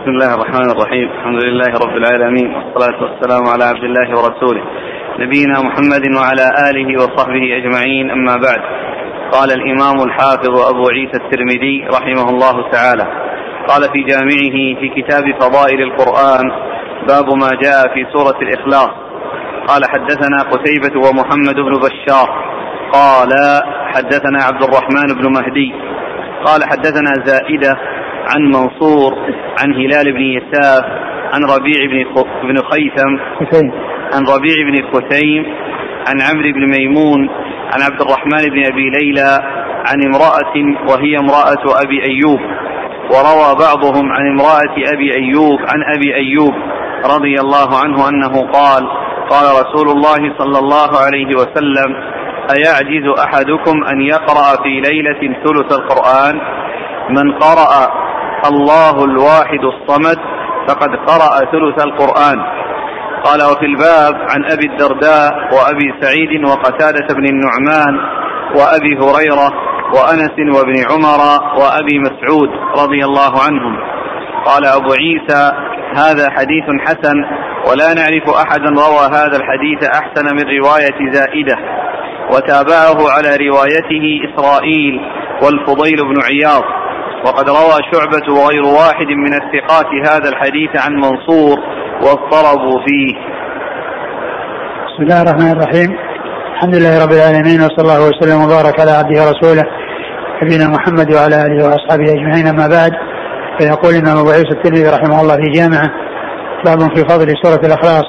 بسم الله الرحمن الرحيم. الحمد لله رب العالمين. والصلاة والسلام على عبد الله ورسوله. نبينا محمد وعلى آله وصحبه أجمعين. أما بعد. قال الإمام الحافظ أبو عيسى الترمذي رحمه الله تعالى. قال في جامعه في كتاب فضائل القرآن باب ما جاء في سورة الإخلاص. قال حدثنا قتيبة ومحمد بن بشار. قال حدثنا عبد الرحمن بن مهدي. قال حدثنا زائدة عن منصور عن هلال بن يساف عن ربيع بن بن خيثم عن ربيع بن خثيم عن عمرو بن ميمون عن عبد الرحمن بن أبي ليلى عن امرأة وهي امرأة أبي أيوب. وروى بعضهم عن امرأة أبي أيوب عن أبي أيوب رضي الله عنه أنه قال قال رسول الله صلى الله عليه وسلم أيعجز أحدكم أن يقرأ في ليلة ثلث القرآن؟ من قرأ الله الواحد الصمد فقد قرأ ثلث القرآن. قال وفي الباب عن أبي الدرداء وأبي سعيد وقتادة بن النعمان وأبي هريرة وأنس وابن عمر وأبي مسعود رضي الله عنهم. قال أبو عيسى هذا حديث حسن ولا نعرف أحدا روى هذا الحديث أحسن من رواية زائدة. وتابعه على روايته إسرائيل والفضيل بن عياض. وقد روى شعبة وغير واحد من الثقات هذا الحديث عن منصور واضطربوا فيه. بسم الله الرحمن الرحيم. الحمد لله رب العالمين وصلى الله وسلم وبارك على عبده ورسوله نبينا محمد وعلى آله وأصحابه أجمعين. أما بعد فيقول الإمام أبو عيسى الترمذي رحمه الله في جامعه باب في فضل سورة الإخلاص.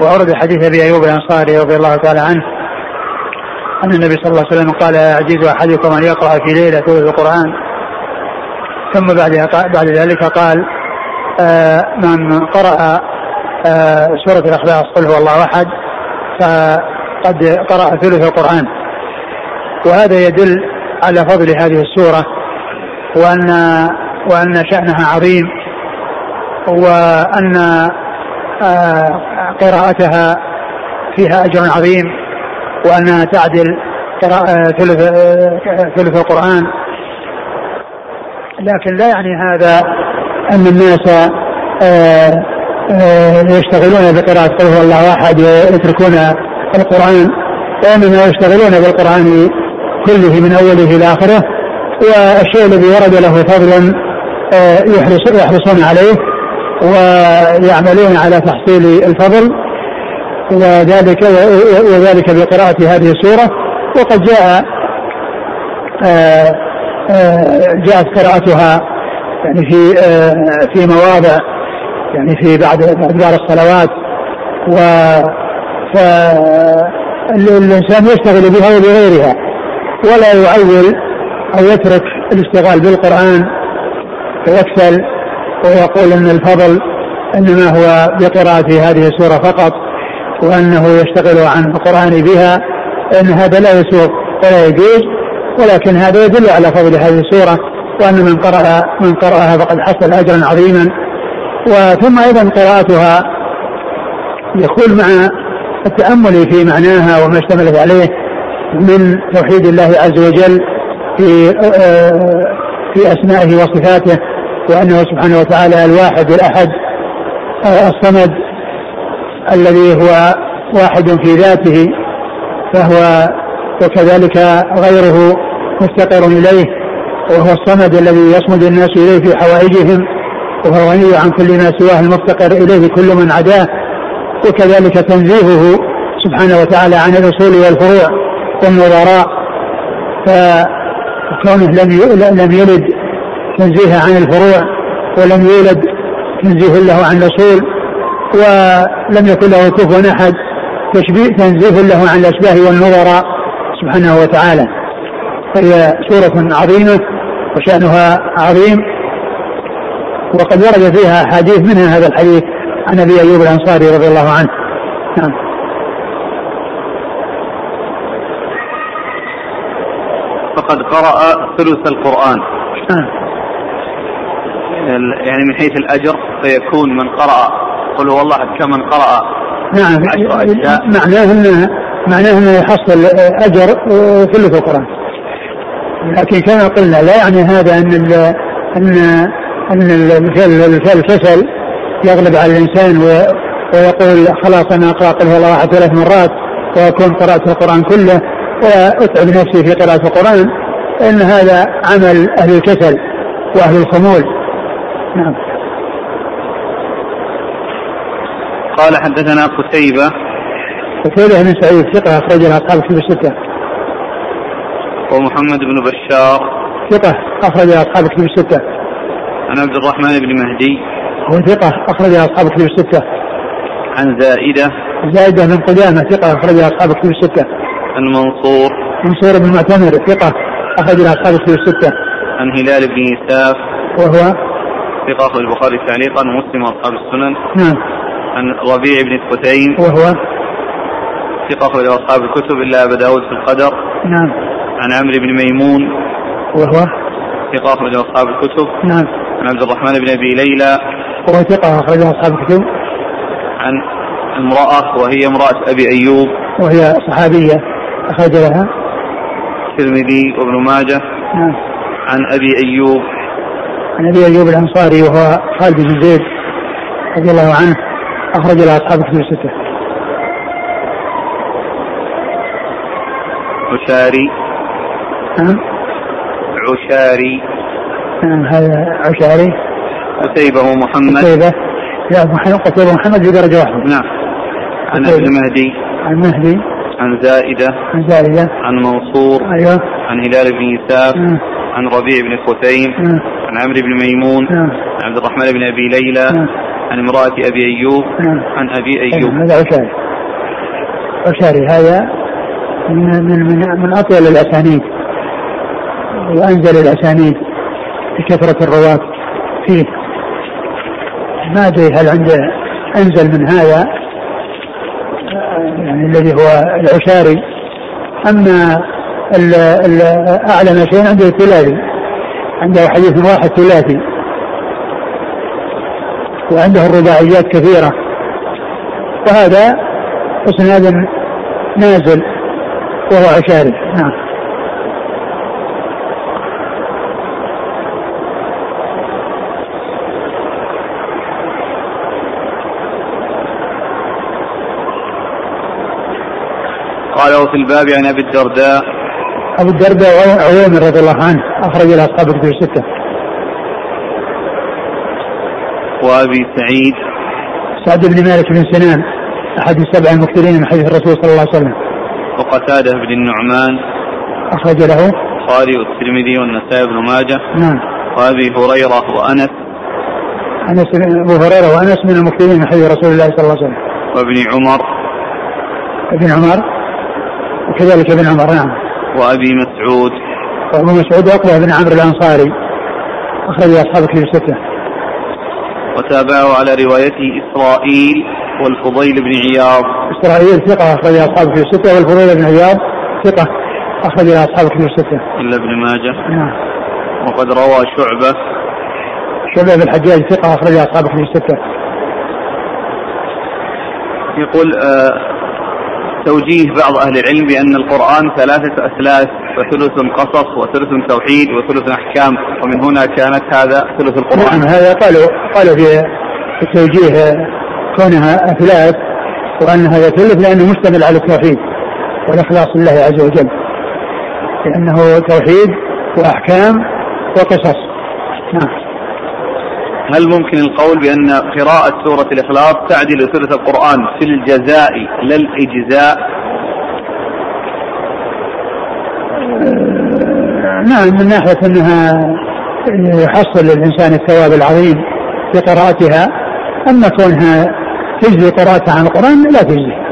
وأورد حديث أبي أيوب الأنصاري رضي الله تعالى عنه أن النبي صلى الله عليه وسلم قال يعجز أحدكم أن يقرأ في ليلة ثلث القرآن؟ ثم بعد بعد ذلك قال آه من قرأ آه سورة الإخلاص قل هو الله أحد فقد قرأ ثلث القرآن. وهذا يدل على فضل هذه السورة وأن وأن شأنها عظيم وأن آه قراءتها فيها أجر عظيم وأنها تعدل ثلث ثلث القرآن. لكن لا يعني هذا أن الناس آآ آآ يشتغلون بقراءة قل هو الله أحد ويتركون القرآن. وإنما يشتغلون بالقرآن كله من أوله إلى آخره. والشيء الذي ورد له فضل يحرص يحرصون عليه ويعملون على تحصيل الفضل. وذلك وذلك بقراءة هذه السورة. وقد جاء جاءت قراءتها يعني في في مواضع يعني في بعد بعد الصلوات. و فالإنسان يشتغل بها وبغيرها ولا يعول أو يترك الاشتغال بالقرآن ويكسل ويقول أن الفضل إنما هو بقراءة هذه السورة فقط وأنه يشتغل عن القرآن بها أن هذا لا يسوق ولا يجوز. ولكن هذا يدل على فضل هذه السورة وأن من قرأ من قرأها فقد حصل أجرا عظيما. وثم أيضا قراءتها يكون مع التأمل في معناها وما اشتملت عليه من توحيد الله عز وجل في في أسمائه وصفاته وأنه سبحانه وتعالى الواحد الأحد الصمد الذي هو واحد في ذاته فهو وكذلك غيره مفتقر إليه وهو الصمد الذي يصمد الناس إليه في حوائجهم وهو غني عن كل ما سواه المفتقر إليه كل من عداه. وكذلك تنزيهه سبحانه وتعالى عن الأصول والفروع والنظراء. فكونه لم لم يلد تنزيها عن الفروع ولم يولد تنزيه له عن الأصول ولم يكن له كفوا أحد تشبيه تنزيه له عن الأشباه والنظراء سبحانه وتعالى. فهي سورة عظيمة وشأنها عظيم. وقد ورد فيها أحاديث منها هذا الحديث عن أبي أيوب الأنصاري رضي الله عنه. نعم. فقد قرأ ثلث القرآن. نعم. يعني من حيث الأجر فيكون من قرأ. قل هو الله كمن قرأ. نعم. معناه انه معناه إنه يحصل أجر ثلث القرآن. لكن كما قلنا لا يعني هذا أن أن أن الكسل يغلب على الإنسان ويقول خلاص أنا أقرأ قل هو الله ثلاث مرات وأكون قرأت القرآن كله وأتعب نفسي في قراءة القرآن فإن هذا عمل أهل الكسل وأهل الخمول. نعم. قال حدثنا قتيبة. قتيبة بن سعيد ثقة أخرج له أصحاب كتب الستة. ومحمد بن بشار. ثقة أخرج أصحاب كتب الستة. عن عبد الرحمن بن مهدي. هو ثقة أخرج أصحاب كتب الستة. عن زائدة. زائدة بن قدامة ثقة أخرج أصحاب كتب الستة. عن منصور منصور بن معتمر ثقة أخرج أصحاب كتب الستة. عن هلال بن يساف. وهو؟ ثقة أخرج البخاري تعليقا ومسلم وأصحاب السنن. نعم. عن ربيع بن الخثيم وهو؟ ثقة أخرج أصحاب الكتب إلا أبا داود في القدر. نعم. عن عمرو بن ميمون. وهو؟ ثقة أخرج أصحاب الكتب. نعم. عن عبد الرحمن بن أبي ليلى. وهو ثقة أخرج أصحاب الكتب. عن امرأة وهي امرأة أبي أيوب. وهي صحابية أخرج لها. الترمذي وابن ماجه. نعم. عن أبي أيوب. عن أبي أيوب الأنصاري وهو خالد بن زيد رضي الله عنه أخرج له أصحاب كتب الستة. عشاري نعم. عشاري. نعم هذا عشاري. قتيبة ومحمد قتيبة. لا محمد قتيبة محمد في درجة واحدة نعم. عن قتيبة. ابن مهدي عن مهدي عن زائدة. عن زائدة. عن منصور. أيوه. عن هلال بن يساف نعم. عن ربيع بن خثيم. نعم. عن عمرو بن ميمون. نعم. عن عبد الرحمن بن أبي ليلى. نعم. عن امرأة أبي أيوب. نعم. عن أبي أيوب. هذا عشاري. عشاري هذا من من من, من أطول الأسانيد. وأنزل الأسانيد بكثرة الرواه فيه. ما أدري هل عنده أنزل من هذا يعني الذي هو العشاري. أما أعلى ما شيء عنده الثلاثي عنده حديث واحد ثلاثي وعنده الرباعيات كثيرة. وهذا اسناد نازل وهو عشاري. نعم. وفي الباب عن أبي الدرداء. ابو الدرداء عويمر رضي الله عنه أخرج له أصحاب الكتب الستة. وأبي سعيد. سعد بن مالك بن سنان أحد السبع المكثرين من حديث الرسول صلى الله عليه وسلم. وقتادة بن النعمان. أخرج له. البخاري والترمذي والنسائي بن ماجه. نعم. وأبي هريرة وأنس. أنس أبو هريرة وأنس من المكثرين من حديث رسول الله صلى الله عليه وسلم. وابن عمر. ابن عمر. وكذلك ابن عمر نعم. وأبي مسعود. وأبو مسعود عقبه بن عمرو الأنصاري أخرج اصحاب الكتب الستة. وتابعه على روايته إسرائيل والفضيل بن عياض. إسرائيل ثقة أخرج اصحاب الكتب الستة والفضيل بن عياض ثقة أخرج اصحاب الكتب الستة. إلا ابن ماجه. نعم. وقد روى شعبة. شعبة بن الحجاج ثقة أخرج أصحاب الكتب الستة. يقول آه توجيه بعض أهل العلم بأن القرآن ثلاثة أثلاث وثلث قصص وثلث توحيد وثلث أحكام ومن هنا كانت هذا ثلث القرآن نعم هذا قالوا قالوا في في توجيه كونها أثلاث وأن هذا ثلث لأنه مشتمل على التوحيد والإخلاص لله عز وجل. لأنه توحيد وأحكام وقصص. نعم. هل ممكن القول بأن قراءة سورة الإخلاص تعدل ثلث القرآن في الجزاء لا الإجزاء؟ نعم من ناحية أنها يحصل للإنسان الثواب العظيم في قراءتها أما كونها تجزي قراءتها عن القرآن لا تجزي.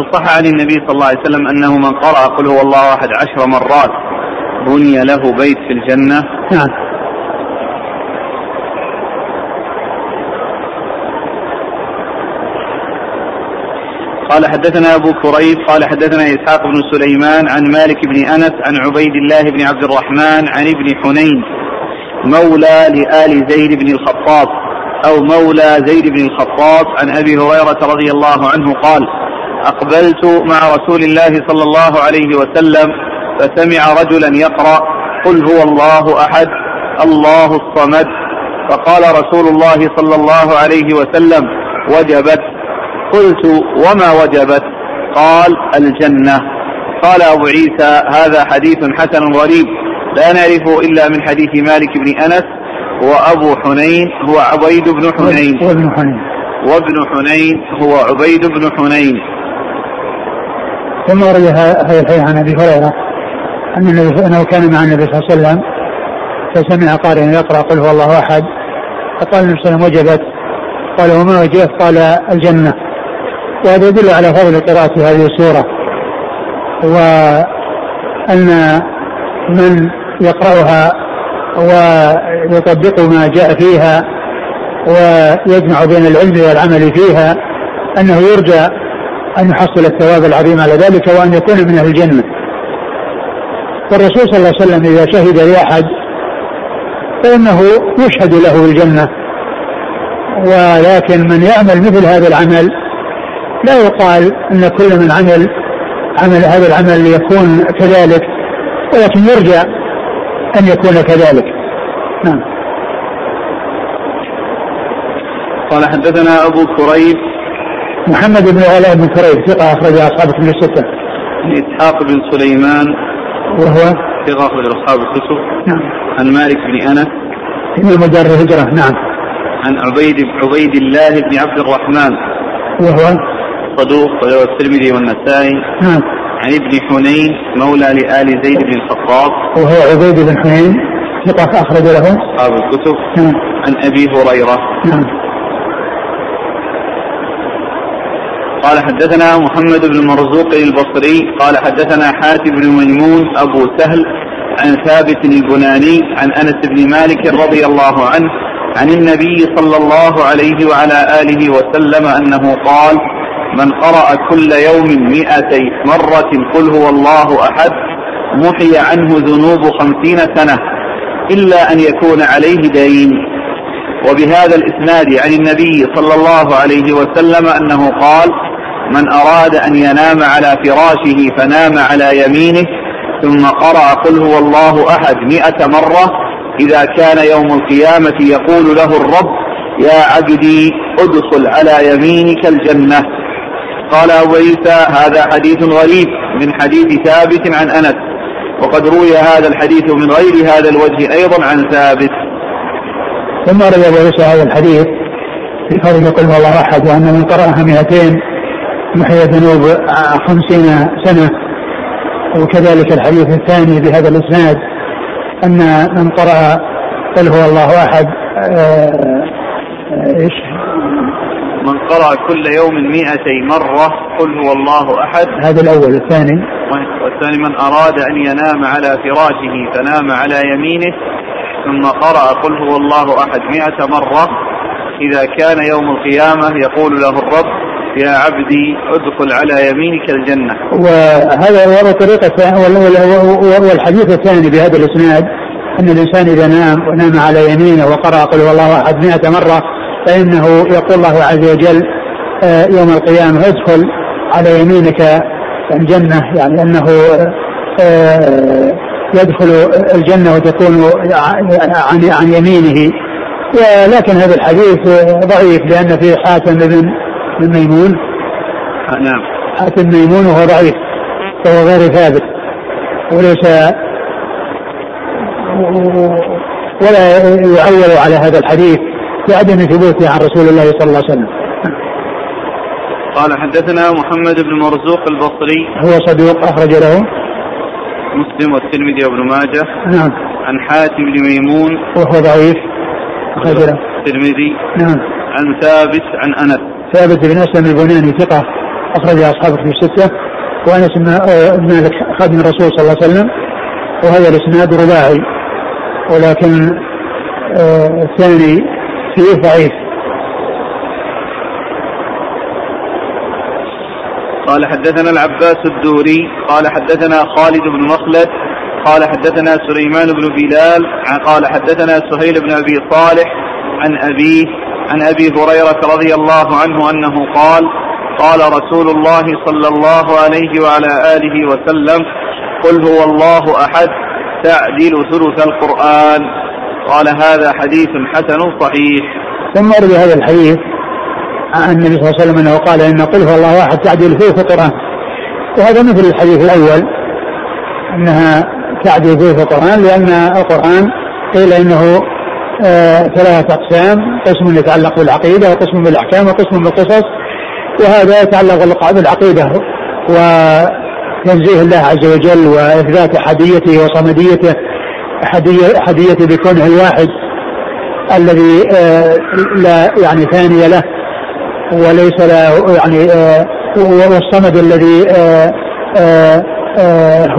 هل صح عن النبي صلى الله عليه وسلم أنه من قرأ قل هو الله أحد عشر مرات بني له بيت في الجنة. نعم. قال حدثنا أبو كريب قال حدثنا إسحاق بن سليمان عن مالك بن أنس عن عبيد الله بن عبد الرحمن عن ابن حنين مولى لآل زيد بن الخطاب أو مولى زيد بن الخطاب عن أبي هريرة رضي الله عنه قال أقبلت مع رسول الله صلى الله عليه وسلم فسمع رجلا يقرأ قل هو الله أحد الله الصمد. فقال رسول الله صلى الله عليه وسلم وجبت. قلت وما وجبت؟ قال الجنة. قال أبو عيسى هذا حديث حسن غريب لا نعرفه إلا من حديث مالك بن أنس وأبو حنين هو عبيد بن حنين. وابن حنين. وابن حنين هو عبيد بن حنين. ثم ورد هذا الحديث عن أبي هريرة أن أنه كان مع النبي صلى الله عليه وسلم فسمع قارئا يقرأ قل هو الله أحد فقال النبي صلى الله عليه وسلم وجبت؟ قال وما وجبت؟ قال الجنة. وهذا يدل على فضل قراءة هذه السورة. وأن من يقرأها ويطبق ما جاء فيها ويجمع بين العلم والعمل فيها أنه يرجى أن يحصل الثواب العظيم على ذلك وأن يكون من أهل الجنة. والرسول صلى الله عليه وسلم إذا شهد لأحد فإنه يشهد له الجنة. ولكن من يعمل مثل هذا العمل لا يقال أن كل من عمل عمل هذا العمل يكون كذلك ولكن يرجى أن يكون كذلك. نعم. قال حدثنا أبو كريب محمد بن علاء بن كريب ثقة أخرج أصحاب من الستة. إسحاق بن سليمان وهو ثقة أخرج أصحاب الكتب. نعم. عن مالك بن أنس. من مدار الهجرة نعم. عن عبيد عبيد الله بن عبد الرحمن. وهو صدوق وله الترمذي والنسائي نعم عن ابن حنين مولى لآل زيد بن الخطاب وهو عبيد بن حنين ثقة أخرج له أصحاب الكتب نعم عن أبي هريرة نعم قال حدثنا محمد بن مرزوق البصري قال حدثنا حاتم بن ميمون أبو سهل عن ثابت البناني عن أنس بن مالك رضي الله عنه عن النبي صلى الله عليه وعلى آله وسلم أنه قال من قرأ كل يوم مئتي مرة قل هو الله أحد محي عنه ذنوب خمسين سنة إلا أن يكون عليه دين. وبهذا الإسناد عن النبي صلى الله عليه وسلم أنه قال من أراد أن ينام على فراشه فنام على يمينه ثم قرأ قل هو الله أحد مئة مرة إذا كان يوم القيامة يقول له الرب يا عبدي أدخل على يمينك الجنة. قال أبو عيسى هذا حديث غريب من حديث ثابت عن أنس وقد روي هذا الحديث من غير هذا الوجه أيضا عن ثابت. ثم روي أبو عيسى هذا الحديث في قول يقول الله أحد وأن من قرأها 200 محي ذنوب خمسين سنة. وكذلك الحديث الثاني بهذا الإسناد أن من قرأ قل هو الله أحد آه، إيش؟ من قرأ كل يوم مئتي مرة قل هو الله أحد. هذا الأول الثاني. والثاني من أراد أن ينام على فراشه فنام على يمينه. ثم قرأ قل هو الله أحد مئة مرة. إذا كان يوم القيامة يقول له الرب يا عبدي أدخل على يمينك الجنة. وهذا هو طريقة والحديث الثاني بهذا الإسناد أن الإنسان إذا نام ونام على يمينه وقرأ قل هو الله أحد مئة مرة فإنه يقول الله عز وجل آه، يوم القيامة ادخل على يمينك الجنة. يعني أنه آه، يدخل الجنة وتكون عن عن يمينه. ولكن هذا الحديث ضعيف لأن فيه حاتم بن بن ميمون. نعم. حاتم ميمون وهو ضعيف وهو غير ثابت وليس ولا يعول على هذا الحديث بعدم ثبوته عن رسول الله صلى الله عليه وسلم. قال حدثنا محمد بن مرزوق البصري. هو صدوق أخرج له. مسلم والترمذي وابن ماجه. نعم. عن حاتم بن ميمون. وهو ضعيف. أخرج له الترمذي نعم. عن ثابت عن أنس. ثابت بن أسلم البناني ثقة. أخرج أصحابه في الستة. وأنس بن مالك خادم الرسول صلى الله عليه وسلم. وهذا الإسناد رباعي. ولكن آه الثاني فيه ضعيف. قال حدثنا العباس الدوري قال حدثنا خالد بن مخلد قال حدثنا سليمان بن بلال قال حدثنا سهيل بن أبي صالح عن أبيه عن أبي هريرة رضي الله عنه أنه قال قال رسول الله صلى الله عليه وعلى آله وسلم قل هو الله أحد تعدل ثلث القرآن. قال هذا حديث حسن صحيح. ثم ورد هذا الحديث عن النبي صلى الله عليه وسلم أنه قال إن قل هو الله أحد تعدل ثلث القرآن. وهذا مثل الحديث الأول أنها تعدل ثلث القرآن لأن القرآن قيل إنه آه ثلاثة أقسام قسم يتعلق بالعقيدة وقسم بالأحكام وقسم بالقصص وهذا يتعلق بالعقيدة وتنزيه الله عز وجل وإثبات أحديته وصمديته أحديته بكونه الواحد الذي آه لا يعني ثاني له. وليس له يعني آه والصمد الذي آه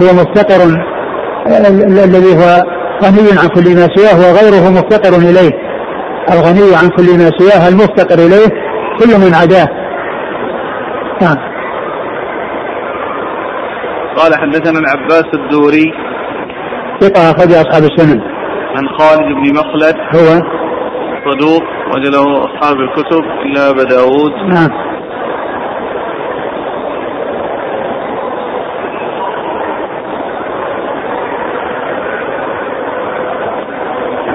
هو مفتقر الذي هو غني عن كل ما سواه وغيره مفتقر إليه. الغني عن كل ما سواه المفتقر إليه كل من عداه. نعم. قال حدثنا العباس الدوري. ثقة أخرج أصحاب السنن. عن خالد بن مخلد. هو صدوق وجله أصحاب الكتب إلا أبا داود. نعم.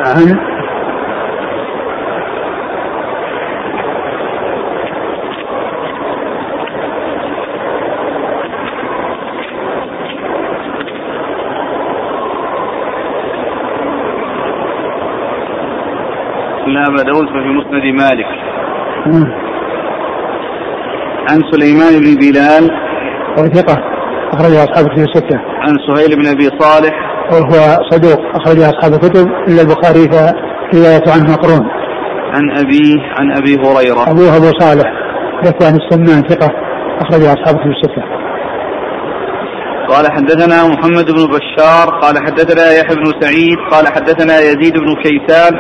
عن إلا أبا داود ففي مسند مالك. مم. عن سليمان بن بلال. وهو ثقة أخرج أصحاب الكتب الستة. عن سهيل بن أبي صالح. وهو صدوق أخرج أصحاب الكتب إلا البخاري فرواية عنه مقرون. عن أبيه عن أبي هريرة. أبوه أبو صالح ذكوان السمان ثقة أخرج أصحاب الكتب الستة. قال حدثنا محمد بن بشار قال حدثنا يحيى بن سعيد قال حدثنا يزيد بن كيسان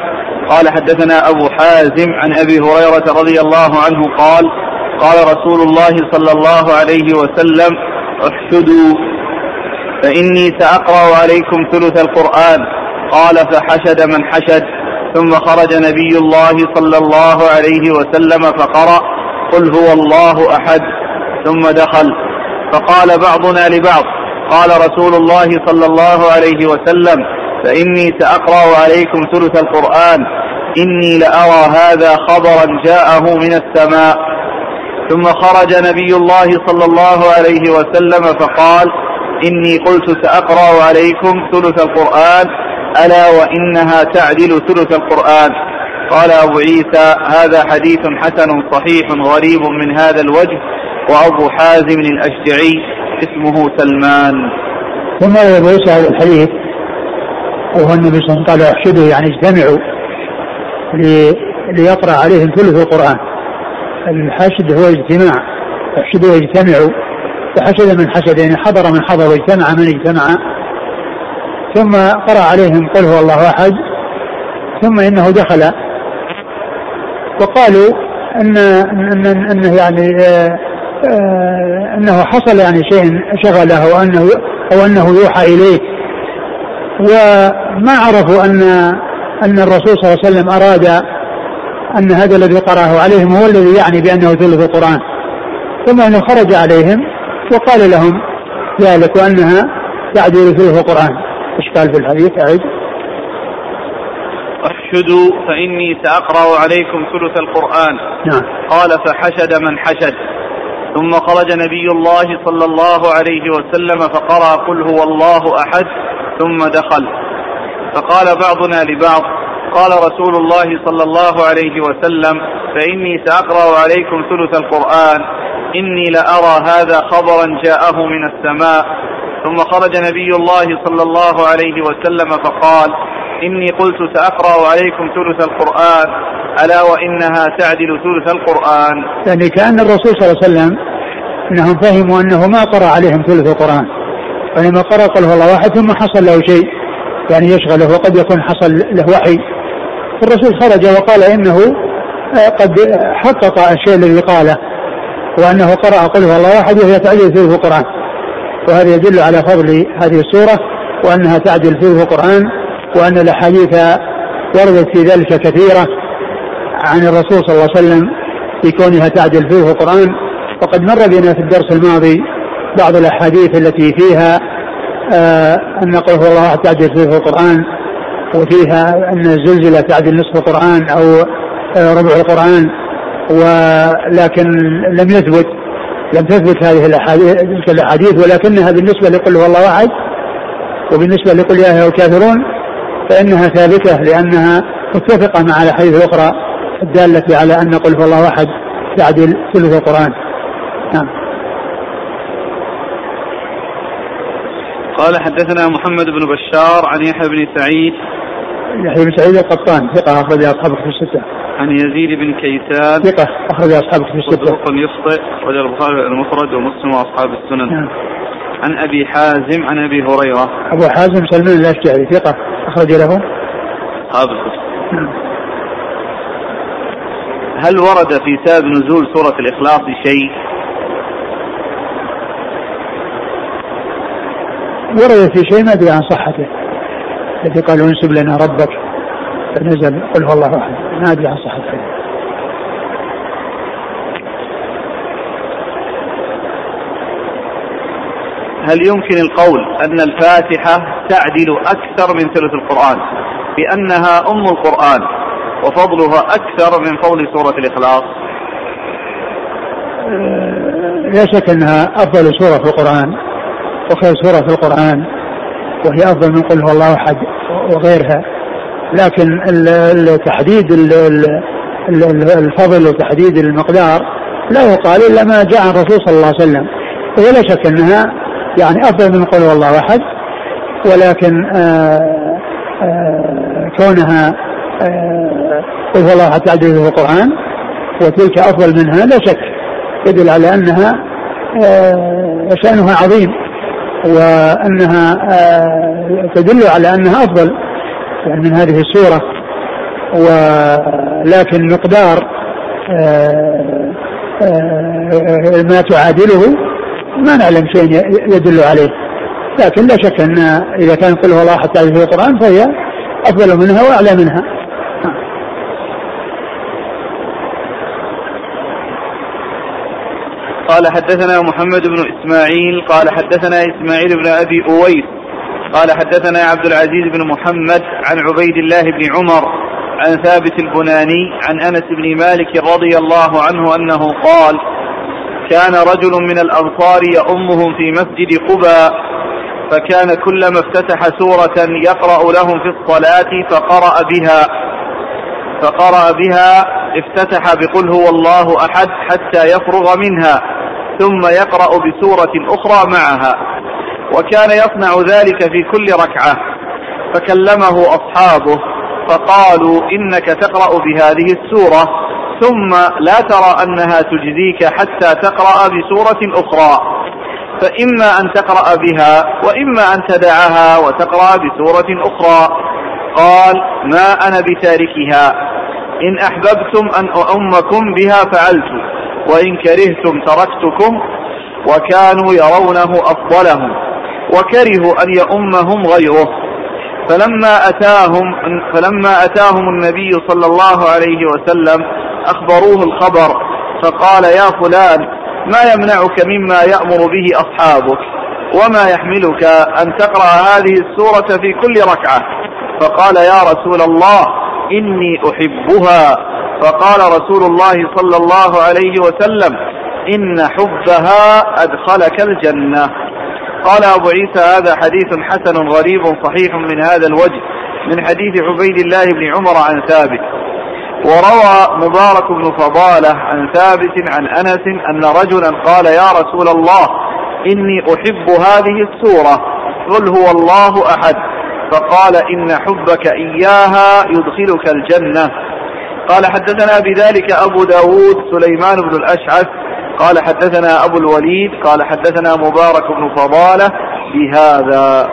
قال حدثنا أبو حازم عن أبي هريرة رضي الله عنه قال قال رسول الله صلى الله عليه وسلم احشدوا فإني سأقرأ عليكم ثلث القرآن. قال فحشد من حشد. ثم خرج نبي الله صلى الله عليه وسلم فقرأ قل هو الله أحد ثم دخل. فقال بعضنا لبعض. قال رسول الله صلى الله عليه وسلم فإني سأقرأ عليكم ثلث القرآن. إني لأرى هذا خبرا جاءه من السماء. ثم خرج نبي الله صلى الله عليه وسلم فقال إني قلت سأقرأ عليكم ثلث القرآن. ألا وإنها تعدل ثلث القرآن. قال أبو عيسى هذا حديث حسن صحيح غريب من هذا الوجه. وأبو حازم الأشجعي اسمه سلمان. ثم أبو عيسى هذا الحديث. وهو النبي صلى الله عليه وسلم قال يعني اجتمعوا ليقرأ عليهم ثلث القرآن. الحشد هو اجتماع. احشدوا واجتمعوا. فحشد من حشد يعني حضر من حضر واجتمع من اجتمع. ثم قرأ عليهم قل هو الله أحد. ثم إنه دخل. وقالوا أن أن أنه يعني آه آه أنه حصل يعني شيء شغله وأنه أو أنه يوحى إليه. وما عرفوا أن أن الرسول صلى الله عليه وسلم أراد أن هذا الذي قرأه عليهم هو الذي يعني بأنه ثلث القرآن. ثم أنه خرج عليهم وقال لهم ذلك وأنها تعدل ثلث القرآن. إيش قال في الحديث؟ أعد احشدوا فإني سأقرأ عليكم ثلث القرآن. نعم. قال فحشد من حشد. ثم خرج نبي الله صلى الله عليه وسلم فقرأ قل هو الله أحد. ثم دخل. فقال بعضنا لبعض قال رسول الله صلى الله عليه وسلم فإني سأقرأ عليكم ثلث القرآن إني لأرى هذا خبرا جاءه من السماء. ثم خرج نبي الله صلى الله عليه وسلم فقال إني قلت سأقرأ عليكم ثلث القرآن ألا وإنها تعدل ثلث القرآن. يعني كأن الرسول صلى الله عليه وسلم أنهم فهموا أنه ما قرأ عليهم ثلث القرآن. وإنما قرأ قل هو الله واحد ثم حصل له شيء. يعني يشغله وقد يكون حصل له وحي. الرسول خرج وقال إنه قد حقق الشيء الذي قاله. وأنه قرأ قل هو الله أحد وهي تعدل ثلث القرآن. وهذا يدل على فضل هذه السورة وأنها تعدل ثلث القرآن وأن الأحاديث وردت في ذلك كثيرة عن الرسول صلى الله عليه وسلم في كونها تعدل ثلث القرآن. وقد مر بنا في الدرس الماضي بعض الأحاديث التي فيها آه أن قل هو الله أحد تعدل ثلث القرآن وفيها أن الزلزلة تعدل نصف القرآن أو آه ربع القرآن ولكن لم يثبت لم تثبت هذه الأحاديث تلك الأحاديث ولكنها بالنسبة لقل هو الله أحد وبالنسبة لقل يا أيها الكافرون فإنها ثابتة لأنها متفقة مع الأحاديث الأخرى الدالة على أن قل هو الله أحد تعدل ثلث القرآن. نعم. قال حدثنا محمد بن بشار عن يحيى بن سعيد يحيى بن سعيد القطان ثقة أخرج أصحاب في الستة. عن يزيد بن كيسان ثقة أخرج أصحاب في الستة. صدوق يخطئ أخرج البخاري المفرد ومسلم وأصحاب السنن. نعم. عن أبي حازم عن أبي هريرة. أبو حازم سلمان الأشجعي ثقة أخرج له. أصحاب نعم. هل ورد في سبب نزول سورة الإخلاص شيء؟ ورد في شيء ما أدري عن صحته. الذي قالوا انسب لنا ربك. فنزل قل هو الله أحد. ما أدري عن صحته. هل يمكن القول أن الفاتحة تعدل أكثر من ثلث القرآن؟ بأنها أم القرآن وفضلها أكثر من فضل سورة الإخلاص. لا شك أنها أفضل سورة في القرآن. وخير سورة في القرآن وهي أفضل من قل هو الله أحد وغيرها. لكن تحديد الفضل وتحديد المقدار لا يقال إلا ما جاء عن الرسول صلى الله عليه وسلم. ولا شك أنها يعني أفضل من قل هو الله أحد ولكن آآ آآ كونها قل هو الله أحد في القرآن وتلك أفضل منها لا شك يدل على أنها شأنها عظيم. وأنها تدل على أنها أفضل يعني من هذه السورة ولكن مقدار ما تعادله ما نعلم شيء يدل عليه. لكن لا شك أن إذا كان قل الله حتى في القرآن فهي أفضل منها وأعلى منها. قال حدثنا محمد بن إسماعيل قال حدثنا إسماعيل بن أبي أويس قال حدثنا عبد العزيز بن محمد عن عبيد الله بن عمر عن ثابت البناني عن أنس بن مالك رضي الله عنه أنه قال كان رجل من الأنصار يؤمهم في مسجد قباء فكان كلما افتتح سورة يقرأ لهم في الصلاة فقرأ بها فقرأ بها افتتح بقل هو الله أحد حتى يفرغ منها ثم يقرأ بسورة أخرى معها. وكان يصنع ذلك في كل ركعة. فكلمه أصحابه فقالوا إنك تقرأ بهذه السورة ثم لا ترى أنها تجزيك حتى تقرأ بسورة أخرى. فإما أن تقرأ بها وإما أن تدعها وتقرأ بسورة أخرى. قال ما أنا بتاركها. إن أحببتم أن أؤمكم بها فعلت وإن كرهتم تركتكم وكانوا يرونه أفضلهم وكرهوا أن يؤمهم غيره. فلما أتاهم فلما أتاهم النبي صلى الله عليه وسلم أخبروه الخبر فقال يا فلان ما يمنعك مما يأمر به أصحابك؟ وما يحملك أن تقرأ هذه السورة في كل ركعة؟ فقال يا رسول الله إني أحبها. فقال رسول الله صلى الله عليه وسلم إن حبها أدخلك الجنة. قال أبو عيسى هذا حديث حسن غريب صحيح من هذا الوجه من حديث عبيد الله بن عمر عن ثابت. وروى مبارك بن فضالة عن ثابت عن أنس أن رجلا قال يا رسول الله إني أحب هذه السورة. قل هو الله أحد. فقال إن حبك إياها يدخلك الجنة. قال حدثنا بذلك أبو داود سليمان بن الأشعث. قال حدثنا أبو الوليد. قال حدثنا مبارك بن فضالة بهذا.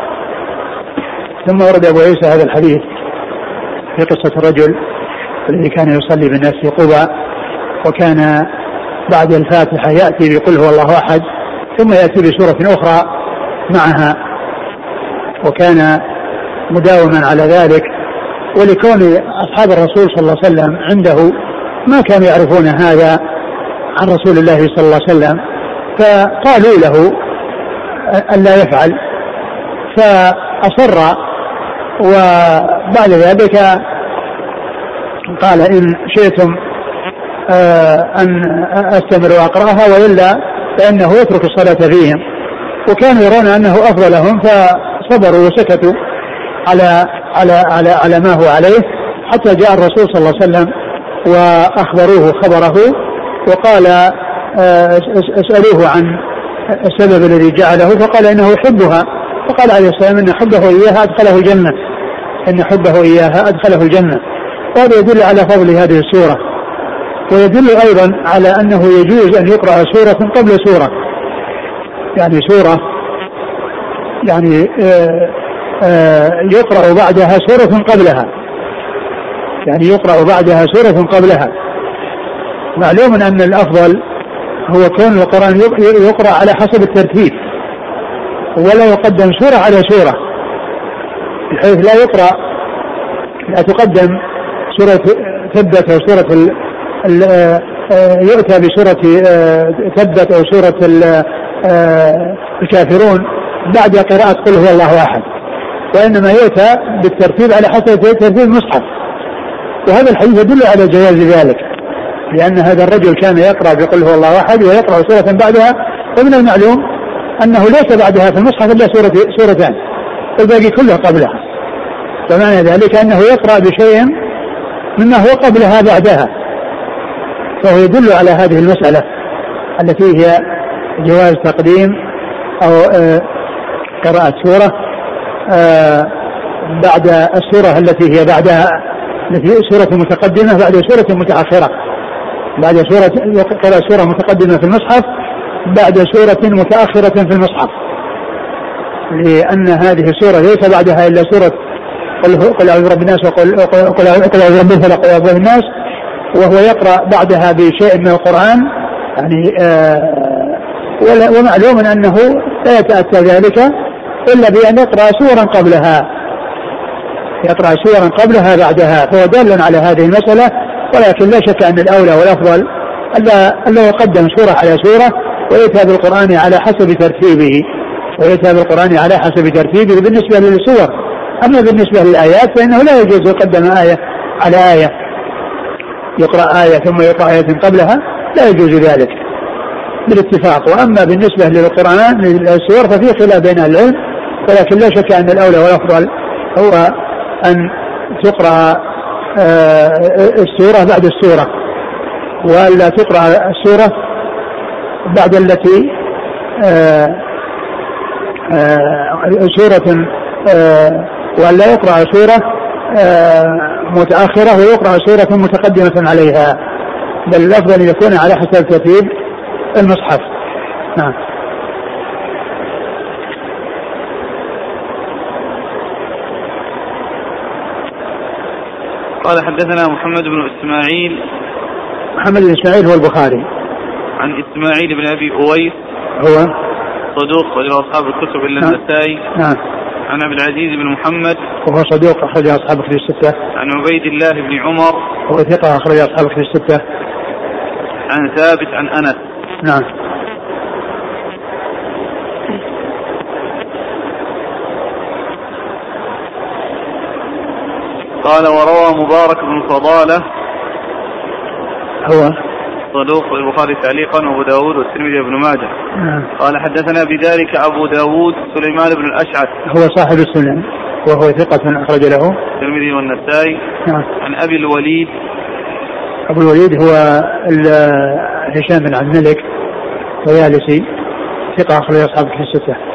ثم ورد أبو عيسى هذا الحديث في قصة الرجل الذي كان يصلي بالناس في قبى وكان بعد الفاتحة يأتي بقل هو الله أحد ثم يأتي بسورة أخرى معها وكان مداوما على ذلك ولكون أصحاب الرسول صلى الله عليه وسلم عنده ما كانوا يعرفون هذا عن رسول الله صلى الله عليه وسلم فقالوا له ألا يفعل. فأصر وبعد ذلك قال إن شئتم آه، أن أستمر وأقرأها وإلا فإنه يترك الصلاة فيهم. وكانوا يرون أنه أفضلهم فصبروا وسكتوا. على على على على ما هو عليه حتى جاء الرسول صلى الله عليه وسلم وأخبروه خبره وقال آه، أسألوه عن السبب الذي جعله فقال إنه يحبها. فقال عليه السلام إن حبه إياها أدخله الجنة. إن حبه إياها أدخله الجنة. وهذا يدل على فضل هذه السورة. ويدل أيضا على أنه يجوز أن يقرأ سورة قبل سورة. يعني سورة يعني آه، يقرأ بعدها سورة قبلها. يعني يقرأ بعدها سورة قبلها. معلوم أن الأفضل هو كون القرآن يقرأ على حسب الترتيب ولا يقدم سورة على سورة بحيث لا يقرأ لا تقدم سورة ثبت أو سورة ال ال آه، يؤتى بسورة آه، ثبت أو سورة آه، الكافرون بعد قراءة قل هو الله أحد. وإنما يؤتى بالترتيب على حسب ترتيب المصحف. وهذا الحديث يدل على جواز ذلك لأن هذا الرجل كان يقرأ بقل هو الله أحد ويقرأ سورة بعدها ومن المعلوم أنه ليس بعدها في المصحف إلا سورة سورتان والباقي كله قبلها. فمعنى ذلك أنه يقرأ بشيء مما هو قبلها بعدها. فهو يدل على هذه المسألة التي هي جواز تقديم أو آه، قراءة سورة بعد السورة التي هي بعدها التي سورة متقدمة بعد سورة متأخرة. بعد سورة قراءة سورة متقدمة في المصحف بعد سورة متأخرة في المصحف. لأن هذه السورة ليس بعدها إلا سورة قل قل أعوذ برب الناس وقل قل أعوذ برب الفلق وقل أعوذ الناس وهو يقرأ بعدها بشيء من القرآن. يعني آه ومعلوم أنه لا يتأتى ذلك. إلا بأن يقرأ سورا قبلها. يقرأ سورا قبلها بعدها فهو دال على هذه المسألة ولكن لا شك أن الأولى والأفضل ألا ألا يقدم سورة على سورة ويؤتى بالقرآن على حسب ترتيبه. ويؤتى بالقرآن على حسب ترتيبه بالنسبة للسور. أما بالنسبة للآيات فإنه لا يجوز يقدم آية على آية. يقرأ آية ثم يقرأ آية قبلها لا يجوز ذلك. بالاتفاق. وأما بالنسبة للقرآن للسور ففي خلاف بين العلم ولكن لا شك أن الأولى والأفضل هو أن تقرأ آه، السورة بعد السورة. وألا تقرأ السورة بعد التي آه، آه، سورة وأن لا يقرأ سورة متأخرة ويقرأ سورة متقدمة عليها. بل الأفضل أن يكون على حسب ترتيب المصحف. نعم. قال حدثنا محمد بن إسماعيل. محمد بن إسماعيل هو البخاري. عن إسماعيل بن أبي أويس. هو؟ صدوق وله أصحاب الكتب إلا نعم. النسائي. نعم. عن عبد العزيز بن محمد. وهو صدوق اخرج أصحاب الكتب الستة. عن عبيد الله بن عمر. وهو ثقة اخرج أصحاب الكتب الستة. عن ثابت عن أنس. نعم. قال وروى مبارك بن فضالة هو صدوق البخاري تعليقا وأبو داود والترمذي بن ماجه. نعم. قال حدثنا بذلك أبو داود سليمان بن الأشعث. هو صاحب السنن وهو ثقة أخرج له. الترمذي والنسائي. نعم. عن أبي الوليد. أبو الوليد هو هشام بن عبد الملك ويالسي. ثقة أخرج أصحاب الستة.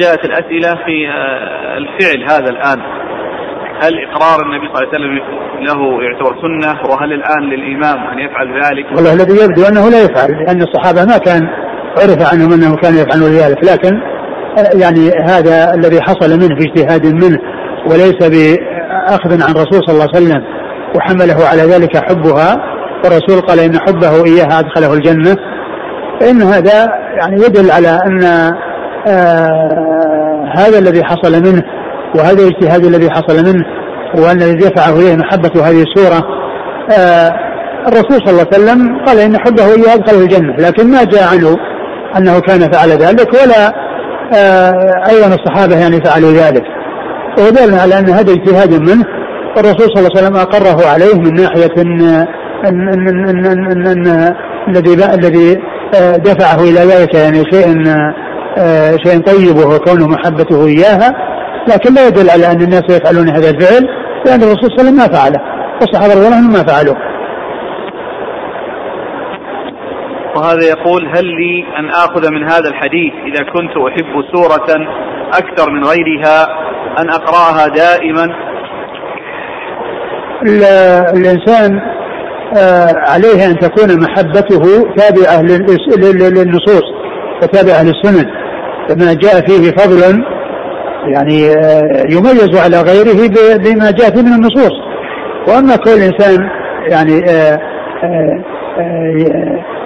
جاءت الأسئلة في آه، الفعل هذا الآن. هل إقرار النبي صلى الله عليه وسلم له يعتبر سنة؟ وهل الآن للإمام أن يفعل ذلك؟ والله الذي يبدو أنه لا يفعل لأن الصحابة ما كان عرف عنهم أنهم كانوا يفعلون ذلك لكن آه، يعني هذا الذي حصل منه في اجتهاد منه وليس اخذ عن الرسول صلى الله عليه وسلم وحمله على ذلك حبها والرسول قال إن حبه إياها أدخله الجنة. فإن هذا يعني يدل على آه هذا الذي حصل منه وهذا الاجتهاد الذي حصل منه وان الذي دفعه اليه محبه هذه السوره آه الرسول صلى الله عليه وسلم قال ان حبه اياه ادخله الجنه لكن ما جاء عنه انه كان فعل ذلك ولا آه أيضا الصحابه يعني فعلوا ذلك ودل على ان هذا اجتهاد منه والرسول صلى الله عليه وسلم اقره عليه من ناحيه ان ان ان ان, إن, إن, إن الذي الذي آه، دفعه إلى ذلك يعني شيء آه، شيء طيب وهو كونه محبته إياها لكن لا يدل على أن الناس يفعلون هذا الفعل لأن الرسول صلى الله عليه وسلم ما فعله والصحابة رضي الله عنهم ما فعلوه. وهذا يقول هل لي أن آخذ من هذا الحديث إذا كنت أحب سورة أكثر من غيرها أن أقرأها دائما؟ الإنسان آه، عليه أن تكون محبته تابعة للنصوص وتابعة للسنن. فما جاء فيه فضل يعني آه، يميز على غيره بما جاء فيه من النصوص. وأما كل إنسان يعني آه،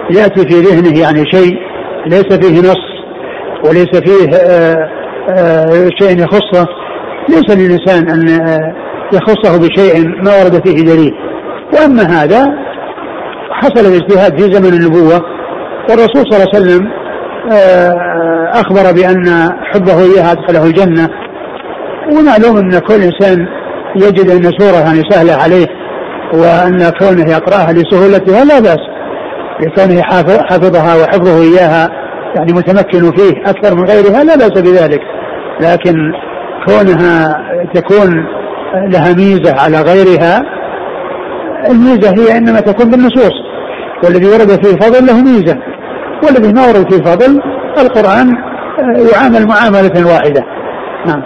يأتي في ذهنه يعني شيء ليس فيه نص وليس فيه شيء يخصه ليس للإنسان أن يخصه بشيء ما ورد فيه دليل. وأما هذا حصل الاجتهاد في زمن النبوة والرسول صلى الله عليه وسلم أخبر بأن حبه إياها أدخله الجنة. ومعلوم أن كل إنسان يجد أن سوره يعني سهله عليه وأن كونه يقرأها لسهولتها لا بأس. لكونه حافظها وحفظه إياها يعني متمكن فيه أكثر من غيرها لا بأس بذلك. لكن كونها تكون لها ميزة على غيرها الميزة هي إنما تكون بالنصوص. والذي ورد فيه فضل له ميزة والذي ما ورد فيه فضل القرآن آه، يعامل معاملة واحدة. نعم.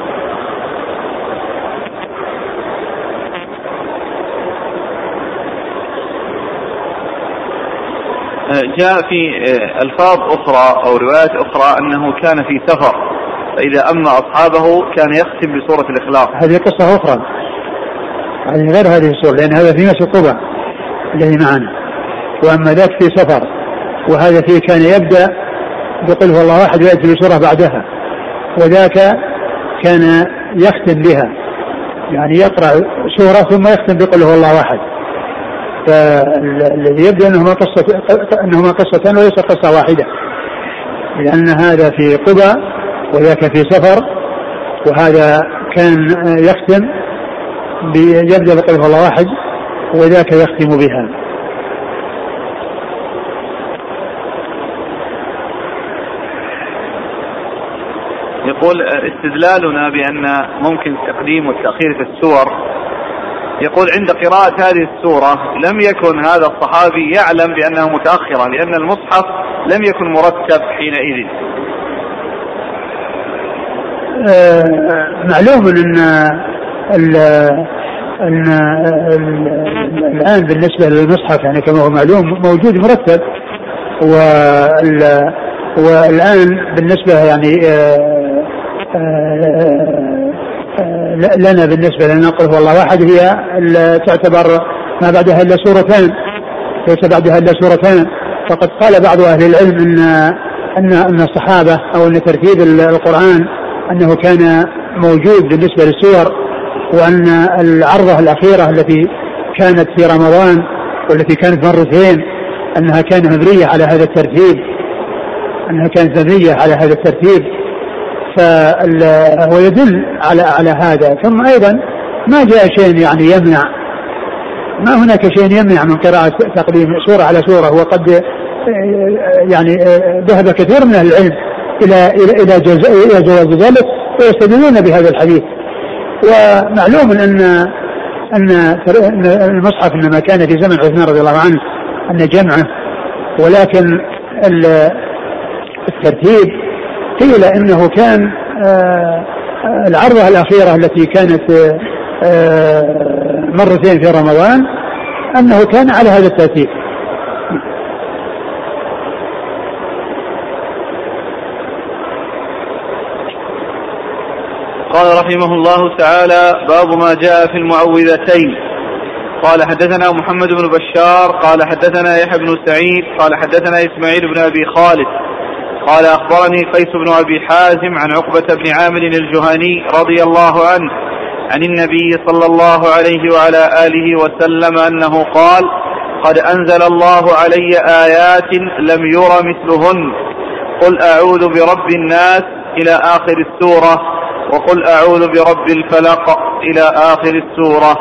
آه، جاء في آه، ألفاظ أخرى أو روايات أخرى أنه كان في سفر فإذا أما أصحابه كان يختم بسورة الإخلاص. هذه قصة أخرى. هذه غير هذه السورة لأن هذا في مسجد قبى الذي معنا. وأما ذاك في سفر وهذا فيه كان يبدأ بقل هو الله أحد ويأتي بسورة بعدها. وذاك كان يختم بها. يعني يقرأ سورة ثم يختم بقل هو الله أحد فالذي يبدو أنهما قصة أنهما قصتان وليس قصة واحدة. لأن هذا في قبى وذاك في سفر. وهذا كان يختم يبدأ بقول الله واحد. وذاك يختم بها. يقول استدلالنا بأن ممكن التقديم والتأخير في السور. يقول عند قراءة هذه السورة لم يكن هذا الصحابي يعلم بأنه متأخرا لأن المصحف لم يكن مرتب حينئذ. آه معلوم أن إن الآن بالنسبة للمصحف يعني كما هو معلوم موجود مرتب. والآن بالنسبة يعني آه، لنا بالنسبة لنا والله واحد هي تعتبر ما بعدها إلا سورتان. ليس بعدها إلا سورتان. فقد قال بعض أهل العلم ان ان أن الصحابة أو أن ترتيب القرآن أنه كان موجود بالنسبة للسور وأن العرضة الأخيرة التي كانت في رمضان والتي كانت مرتين أنها كانت مبنية على هذا الترتيب. أنها كانت مبنية على هذا الترتيب. فهو يدل على على هذا. ثم أيضا ما جاء شيء يعني يمنع. ما هناك شيء يمنع من قراءة تقديم سورة على سورة. وقد يعني ذهب كثير من العلم إلى إلى إلى جواز ذلك ويستدلون بهذا الحديث. ومعلوم أن أن المصحف إنما كان في زمن عثمان رضي الله عنه أن جمعه ولكن الترتيب قيل إنه كان آه، العرضة الأخيرة التي كانت آه، مرتين في رمضان أنه كان على هذا الترتيب. قال رحمه الله تعالى باب ما جاء في المعوذتين. قال حدثنا محمد بن بشار قال حدثنا يحيى بن سعيد قال حدثنا إسماعيل بن أبي خالد. قال أخبرني قيس بن أبي حازم عن عقبة بن عامر الجهني رضي الله عنه عن النبي صلى الله عليه وعلى آله وسلم أنه قال قد أنزل الله علي آيات لم ير مثلهن. قل أعوذ برب الناس إلى آخر السورة وقل أعوذ برب الفلق إلى آخر السورة.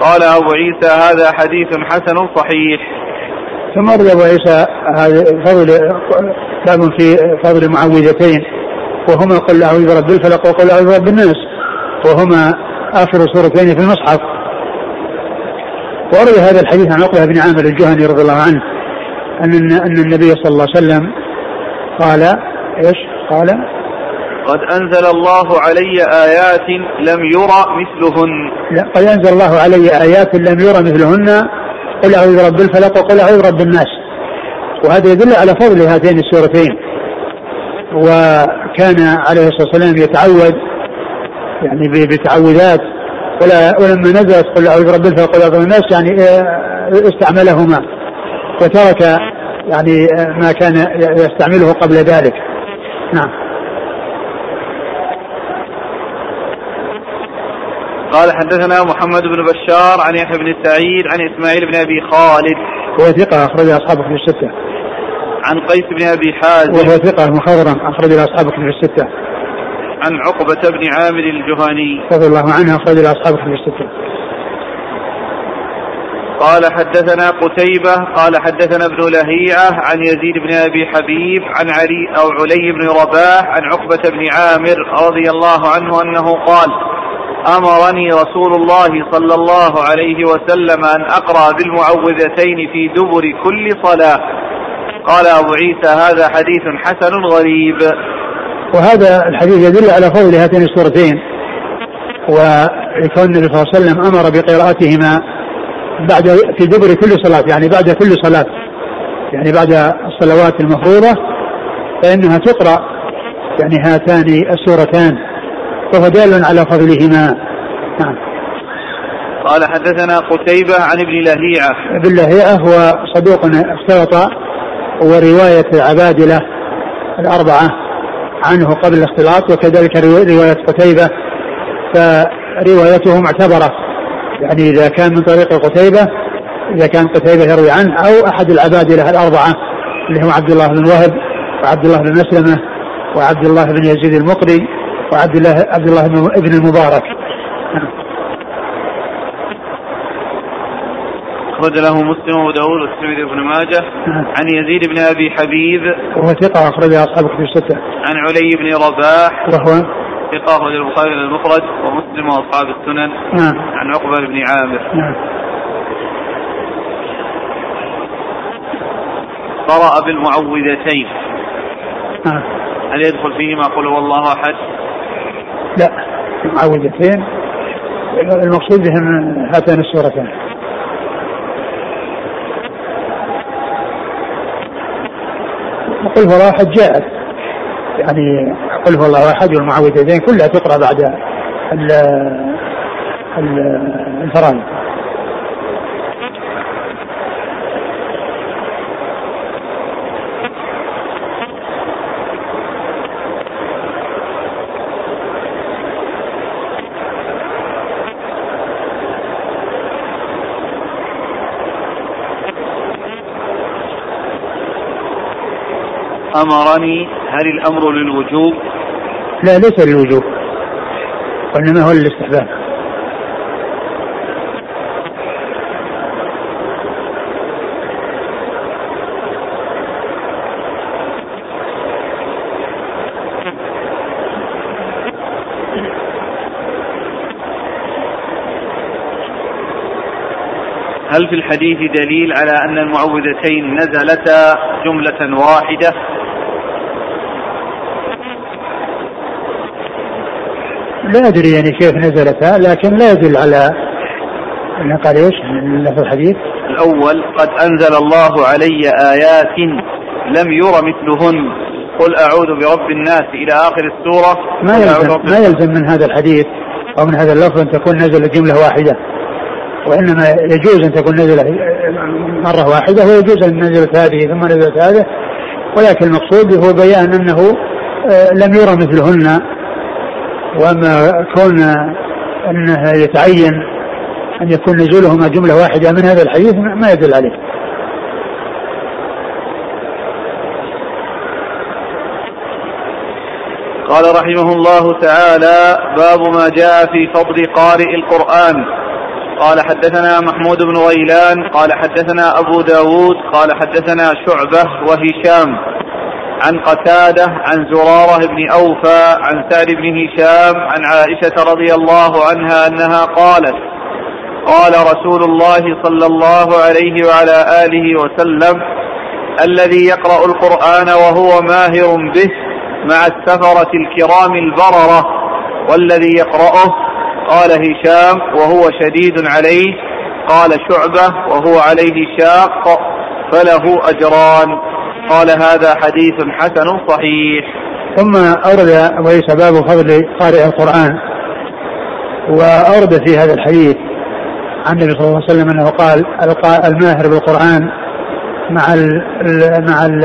قال أبو عيسى هذا حديث حسن صحيح. ثم ورد أبو عيسى هذا فضل باب في فضل المعوذتين وهما قل أعوذ برب الفلق وقل أعوذ برب الناس. وهما آخر سورتين في المصحف. ورد هذا الحديث عن عقبة بن عامر الجهني رضي الله عنه أن أن النبي صلى الله عليه وسلم قال إيش؟ قال قد أنزل الله علي آيات لم يرى مثلهن. لا قد أنزل الله علي آيات لم يرى مثلهن. قل أعوذ برب الفلق وقل أعوذ برب الناس. وهذا يدل على فضل هاتين السورتين. وكان عليه الصلاة والسلام يتعوذ يعني بتعوذات. ولا ولما نزلت قل أعوذ برب الفلق وقل أعوذ برب الناس يعني آه، استعملهما. وترك يعني آه، ما كان يستعمله قبل ذلك. نعم. قال حدثنا محمد بن بشار عن يحيى بن سعيد عن إسماعيل بن أبي خالد وهو ثقة أخرج أصحابه في الستة. عن قيس بن أبي حازم وهو ثقة مخضرم أخرج أصحابه في الستة. عن عقبة بن عامر الجهني رضي الله عنه أخرج أصحابه في الستة. قال حدثنا قتيبة قال حدثنا ابن لهيعة عن يزيد بن أبي حبيب عن علي أو علي بن رباح عن عقبة بن عامر رضي الله عنه أنه قال أمرني رسول الله صلى الله عليه وسلم أن أقرأ بالمعوذتين في دبر كل صلاة. قال أبو عيسى هذا حديث حسن غريب. وهذا الحديث يدل على فضل هاتين السورتين وكون النبي صلى الله عليه وسلم أمر بقراءتهما بعد في دبر كل صلاة يعني بعد كل صلاة يعني بعد الصلوات المفروضة فإنها تقرأ يعني هاتان السورتان. فهو دال على فضلهما. نعم. قال حدثنا قتيبة عن ابن لهيعة. ابن لهيعة هو صدوق اختلط ورواية العبادلة الأربعة عنه قبل الاختلاط وكذلك رواية قتيبة فروايته معتبرة يعني إذا كان من طريق قتيبة إذا كان قتيبة يروي عنه أو أحد العبادلة الأربعة اللي هم عبد الله بن وهب وعبد الله بن مسلمة وعبد الله بن يزيد المقري وعبد الله عبد الله بن المبارك. أخرج له مسلم وأبو داود والترمذي بن ماجه. عن يزيد بن أبي حبيب. وهو ثقة أخرج أصحاب كتب الستة. عن علي بن رباح. وهو ثقة أخرج البخاري المفرد ومسلم وأصحاب السنن. نعم. عن عقبة بن عامر. نعم. قرأ بالمعوذتين. نعم. هل يدخل فيهما قل هو الله أحد؟ لا المعوذتين المقصود بهم هاتان السورتان قل هو أحد جاءت. يعني قل هو الله احد والمعوذتين كلها تقرأ بعد الفرائض. أمرني هل الأمر للوجوب؟ لا ليس للوجوب وإنما هو للاستحباب. هل في الحديث دليل على أن المعوذتين نزلتا جملة واحدة؟ لا أدري يعني كيف نزلتا لكن لا يدل على قال إيش؟ في الحديث؟ الأول قد أنزل الله علي آيات لم ير مثلهن. قل أعوذ برب الناس إلى آخر السورة. ما يلزم, ما يلزم من هذا الحديث أو من هذا اللفظ أن تكون نزلت جملة واحدة وإنما يجوز أن تكون نزلت مرة واحدة ويجوز أن نزلت هذه ثم نزلت هذه. ولكن المقصود هو بيان أنه آه، لم يرى مثلهن وأما كون أنه يتعين أن يكون نزولهما جملة واحدة من هذا الحديث ما يدل عليه. قال رحمه الله تعالى باب ما جاء في فضل قارئ القرآن. قال حدثنا محمود بن غيلان قال حدثنا أبو داود قال حدثنا شعبة وهشام. عن قتادة عن زرارة بن أوفى عن سعد بن هشام عن عائشة رضي الله عنها أنها قالت قال رسول الله صلى الله عليه وعلى آله وسلم الذي يقرأ القرآن وهو ماهر به مع السفرة الكرام البررة والذي يقرأه قال هشام وهو شديد عليه قال شعبة وهو عليه شاق فله أجران. قال هذا حديث حسن صحيح. ثم أورد عيسى باب فضل قارئ القرآن. وأورد في هذا الحديث عن النبي صلى الله عليه وسلم أنه قال الماهر بالقرآن مع ال مع ال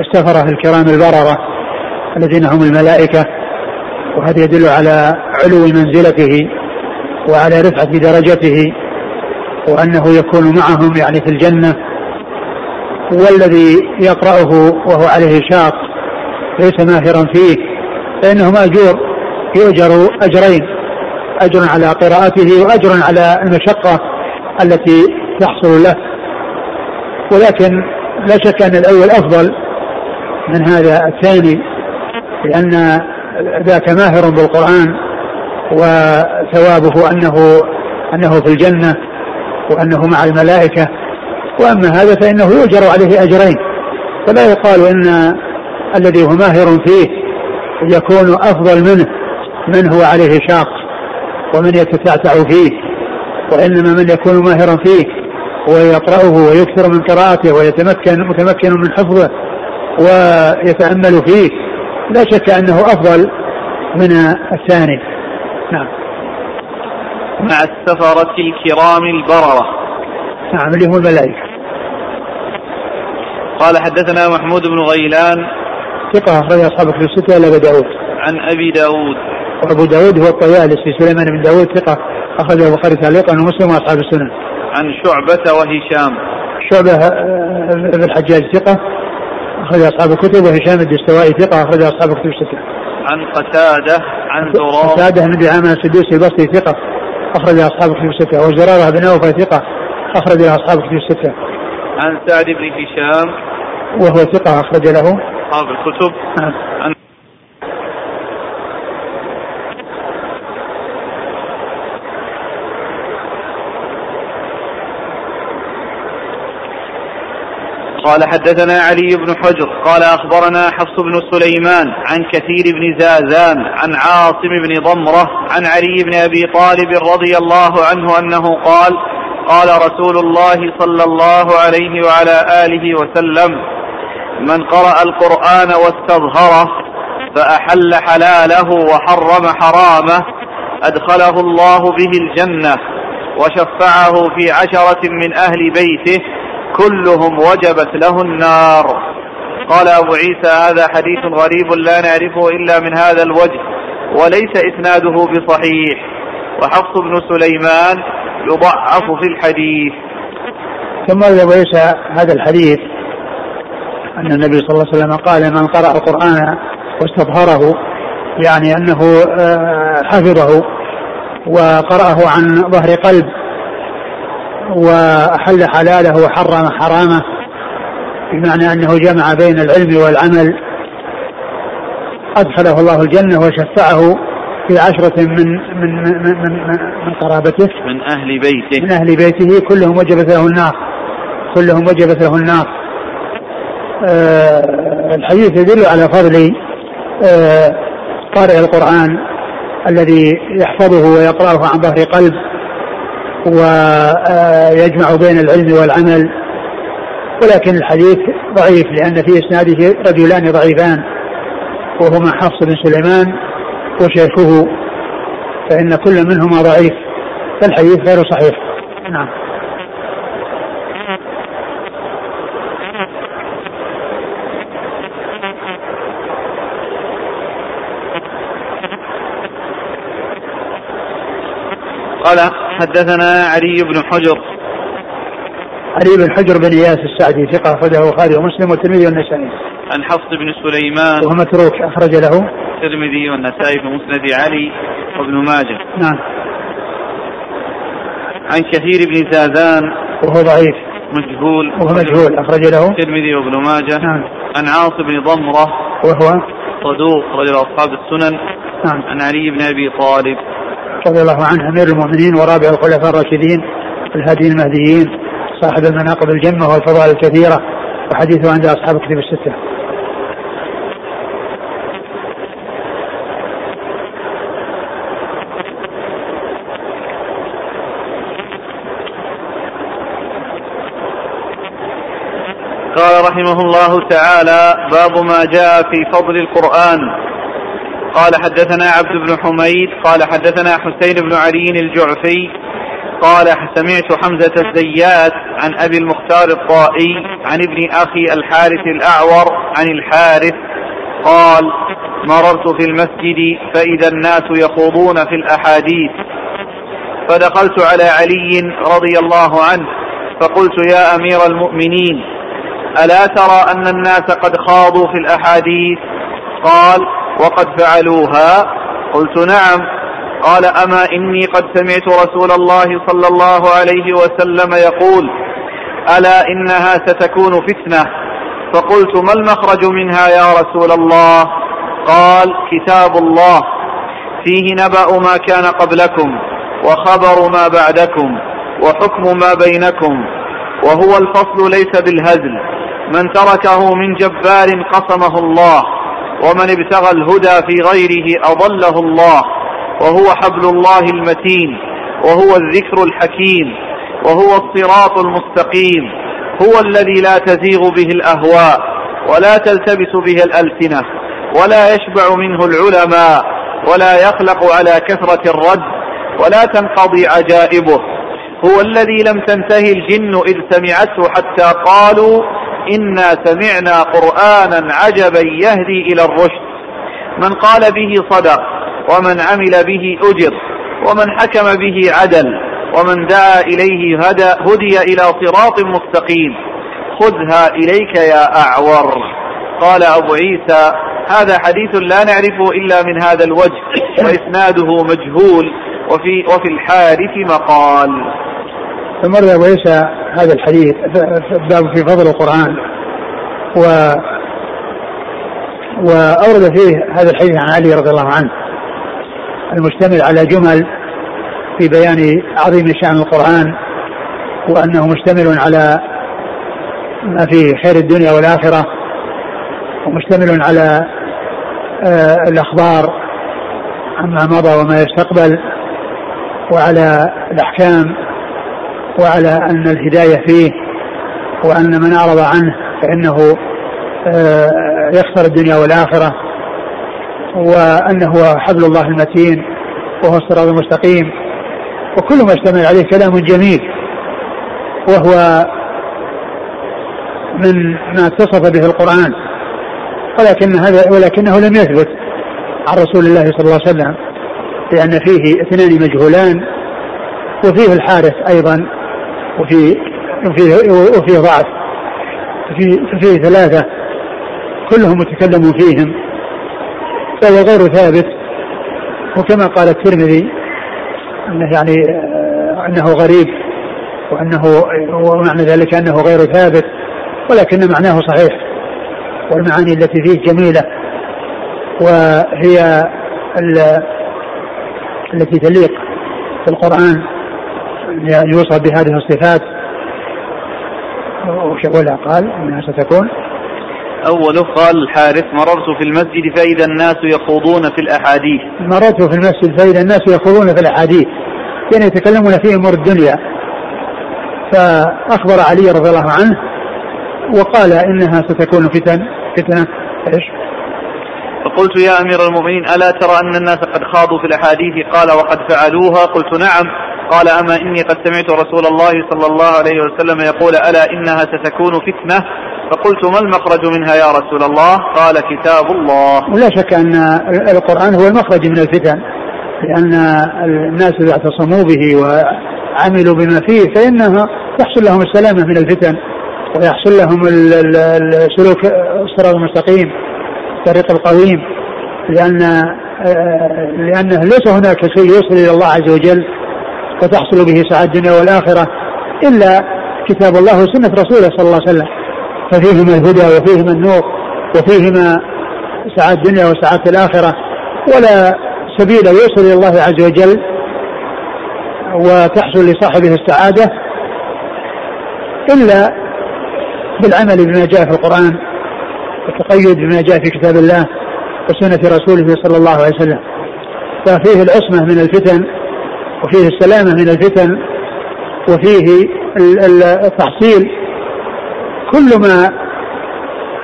السفرة الكرام البررة الذين هم الملائكة. وهذا يدل على علو منزلته وعلى رفعة درجته وأنه يكون معهم يعني في الجنة والذي يقرأه وهو عليه شاق ليس ماهرا فيه فإنه مأجور يؤجر أجرين أجر على قراءته وأجر على المشقة التي تحصل له. ولكن لا شك أن الأول أفضل من هذا الثاني لأن ذاك ماهر بالقرآن وثوابه أنه أنه في الجنة وأنه مع الملائكة. وأما هذا فإنه يؤجر عليه أجرين. فلا يقال إن الذي هو ماهر فيه يكون أفضل منه من هو عليه شاق ومن يتتعتع فيه وإنما من يكون ماهرا فيه ويقرأه ويكثر من قراءته ويتمكن متمكن من حفظه ويتأمل فيه لا شك أنه أفضل من الثاني. نعم. مع السفرة الكرام البررة. نعم اللي هو الملائكة. قال حدثنا محمود بن غيلان ثقة أخرج أصحاب في الستة إلا أبو داود. عن أبي داود. وأبو داود هو الطيالسي سليمان بن داود ثقة أخرج البخاري تعليقا ومسلم وأصحاب السنن. عن شعبة وهشام. شعبة آه، بن الحجاج ثقة أخرج أصحاب الكتب وهشام الدستوائي ثقة أخرج أصحاب الكتب الستة. عن قتادة عن زرارة قتادة بن دعامة السدوسي البصري ثقة أخرج أصحاب الكتب الستة. وزرارة بن أوفى ثقة أخرج أصحاب الكتب الستة. عن سعد بن هشام. وهو ثقة أخرج له. أصحاب الكتب. نعم. عن قال حدثنا علي بن حجر. قال أخبرنا حفص بن سليمان عن كثير بن زازان عن عاصم بن ضمرة عن علي بن أبي طالب رضي الله عنه أنه قال قال رسول الله صلى الله عليه وعلى آله وسلم من قرأ القرآن واستظهره فأحل حلاله وحرم حرامه أدخله الله به الجنة وشفعه في عشرة من أهل بيته كلهم وجبت له النار. قال أبو عيسى هذا حديث غريب لا نعرفه إلا من هذا الوجه وليس إسناده بصحيح. وحفص بن سليمان يضعف في الحديث. ثم أبو عيسى هذا الحديث أن النبي صلى الله عليه وسلم قال من قرأ القرآن واستظهره يعني أنه آه، حفظه وقرأه عن ظهر قلب وأحل حلاله وحرم حرامه بمعنى أنه جمع بين العلم والعمل أدخله الله الجنة وشفعه في عشرة من من من من, من قرابته. من أهل بيته. من أهل بيته كلهم وجبت له النار كلهم وجبت له النار. الحديث يدل على فضل آه قارئ القرآن الذي يحفظه ويقرأه عن ظهر قلب ويجمع بين العلم والعمل. ولكن الحديث ضعيف لأن في إسناده رجلان ضعيفان وهما حفص بن سليمان وشيخه فإن كل منهما ضعيف فالحديث غير صحيح. نعم. قال حدثنا علي بن حجر علي بن حجر بن إياس السعدي ثقة أخرجه البخاري ومسلم والترمذي والنسائي. عن حفص بن سليمان وهو متروك أخرج له الترمذي والنسائي في مسند علي وابن ماجه. نعم. عن كثير بن زازان وهو ضعيف. مجهول وهو مجهول أخرج له الترمذي وابن ماجه. نعم. عن عاص بن ضمرة وهو صدوق رجل أصحاب السنن. نعم. عن علي بن أبي طالب رضي الله عنه أمير المؤمنين ورابع الخلفاء الراشدين الهادي المهديين صاحب المناقب الجمة والفضائل الكثيرة وحديثه عند أصحاب الكتب الستة. قال رحمه الله تعالى باب ما جاء في فضل القرآن. قال حدثنا عبد بن حميد قال حدثنا حسين بن علي الجعفي قال سمعت حمزة الزيات عن أبي المختار الطائي عن ابن أخي الحارث الأعور عن الحارث قال مررت في المسجد فإذا الناس يخوضون في الأحاديث. فدخلت على علي رضي الله عنه فقلت يا أمير المؤمنين ألا ترى أن الناس قد خاضوا في الأحاديث؟ قال وقد فعلوها. قلت نعم. قال أما إني قد سمعت رسول الله صلى الله عليه وسلم يقول ألا إنها ستكون فتنة؟ فقلت ما المخرج منها يا رسول الله؟ قال كتاب الله. فيه نبأ ما كان قبلكم وخبر ما بعدكم وحكم ما بينكم وهو الفصل ليس بالهزل. من تركه من جبار قصمه الله. ومن ابتغى الهدى في غيره أضله الله وهو حبل الله المتين وهو الذكر الحكيم وهو الصراط المستقيم هو الذي لا تزيغ به الأهواء ولا تلتبس به الألسنة ولا يشبع منه العلماء ولا يخلق على كثرة الرد ولا تنقضي عجائبه. هو الذي لم تنتهي الجن إذ سمعته حتى قالوا انا سمعنا قرانا عجبا يهدي إلى الرشد. من قال به صدق ومن عمل به أجر ومن حكم به عدل ومن دعا إليه هدى هدي إلى صراط مستقيم. خذها إليك يا أعور. قال أبو عيسى هذا حديث لا نعرفه إلا من هذا الوجه وإسناده مجهول وفي, وفي الحارث مقال. ثم أبو عيسى هذا الحديث باب في فضل القرآن. و وأورد فيه هذا الحديث عن علي رضي الله عنه المشتمل على جمل في بيان عظيم شأن القرآن وأنه مشتمل على ما في خير الدنيا والآخرة ومشتمل على آه الأخبار عما مضى وما يستقبل وعلى الأحكام وعلى أن الهداية فيه وأن من أعرض عنه فإنه آه يخسر الدنيا والآخرة وأنه حبل الله المتين وهو الصراط المستقيم. وكل ما اشتمل عليه كلام جميل وهو من ما اتصف به القرآن. ولكن هذا ولكنه لم يثبت عن رسول الله صلى الله عليه وسلم لأن فيه اثنان مجهولان وفيه الحارث أيضا. وفي وفيه, وفيه ضعف. ففيه, ففيه ثلاثة كلهم متكلم فيهم. فهو غير ثابت. وكما قال الترمذي أنه يعني أنه غريب وانه ومعنى ذلك أنه غير ثابت ولكن معناه صحيح. والمعاني التي فيه جميلة. وهي التي تليق في القران ان يوصف بهذه الصفات. ولا قال إنها ستكون. أوله قال الحارث مررت في المسجد فإذا الناس يخوضون في الأحاديث. مررت في المسجد فإذا الناس يخوضون في الأحاديث. يعني يتكلمون في أمور الدنيا. فأخبر علي رضي الله عنه وقال إنها ستكون فتن. فتنة. إيش؟ فقلت يا أمير المؤمنين ألا ترى أن الناس قد خاضوا في الأحاديث؟ قال وقد فعلوها. قلت نعم. قال أما إني قد سمعت رسول الله صلى الله عليه وسلم يقول ألا إنها ستكون فتنة؟ فقلت ما المخرج منها يا رسول الله؟ قال كتاب الله. ولا شك أن القرآن هو المخرج من الفتن لأن الناس إذا اعتصموا به وعملوا بما فيه فإنها يحصل لهم السلامة من الفتن ويحصل لهم السلوك الصراط المستقيم الطريق القويم لأن لأنه ليس هناك شيء يوصل إلى الله عز وجل وتحصل به سعادة الدنيا والآخرة إلا كتاب الله وسنة رسوله صلى الله عليه وسلم. ففيهما الهدى وفيهما النور وفيهما سعادة الدنيا وسعادة الآخرة. ولا سبيل يوصل إلى الله عز وجل وتحصل لصاحبه السعادة إلا بالعمل بما جاء في القرآن والتقيد بما جاء في كتاب الله وسنة رسوله صلى الله عليه وسلم. ففيه العصمة من الفتن وفيه السلامة من الفتن وفيه التحصيل. كل ما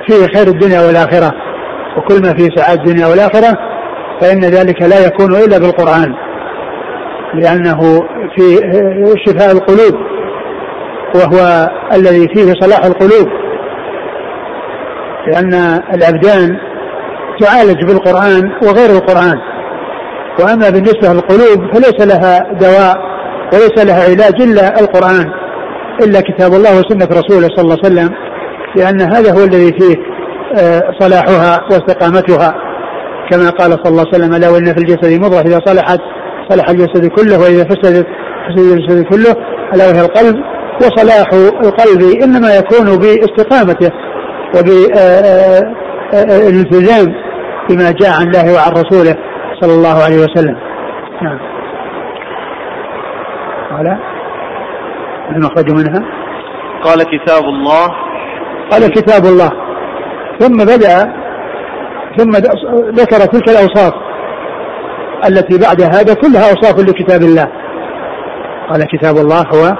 فيه خير الدنيا والآخرة وكل ما فيه سعادة الدنيا والآخرة فإن ذلك لا يكون إلا بالقرآن لأنه في شفاء القلوب وهو الذي فيه صلاح القلوب. لأن الأبدان تعالج بالقرآن وغير القرآن. وأما بالنسبة للقلوب فليس لها دواء وليس لها علاج إلا القرآن إلا كتاب الله وسنة رسوله صلى الله عليه وسلم لأن هذا هو الذي فيه آه، صلاحها واستقامتها. كما قال صلى الله عليه وسلم ألا وإن في الجسد مضغة إذا صلحت صلح الجسد كله وإذا فسدت فسد الجسد كله ألا وهي القلب وصلاح القلب إنما يكون باستقامته وبالالتزام بما جاء عن الله وعن رسوله. صلى الله عليه وسلم. نعم. قال؟ المخرج منها؟ قال كتاب الله. قال كتاب الله. ثم بدأ ثم ذكر تلك الأوصاف التي بعد هذا كلها أوصاف لكتاب الله. قال كتاب الله هو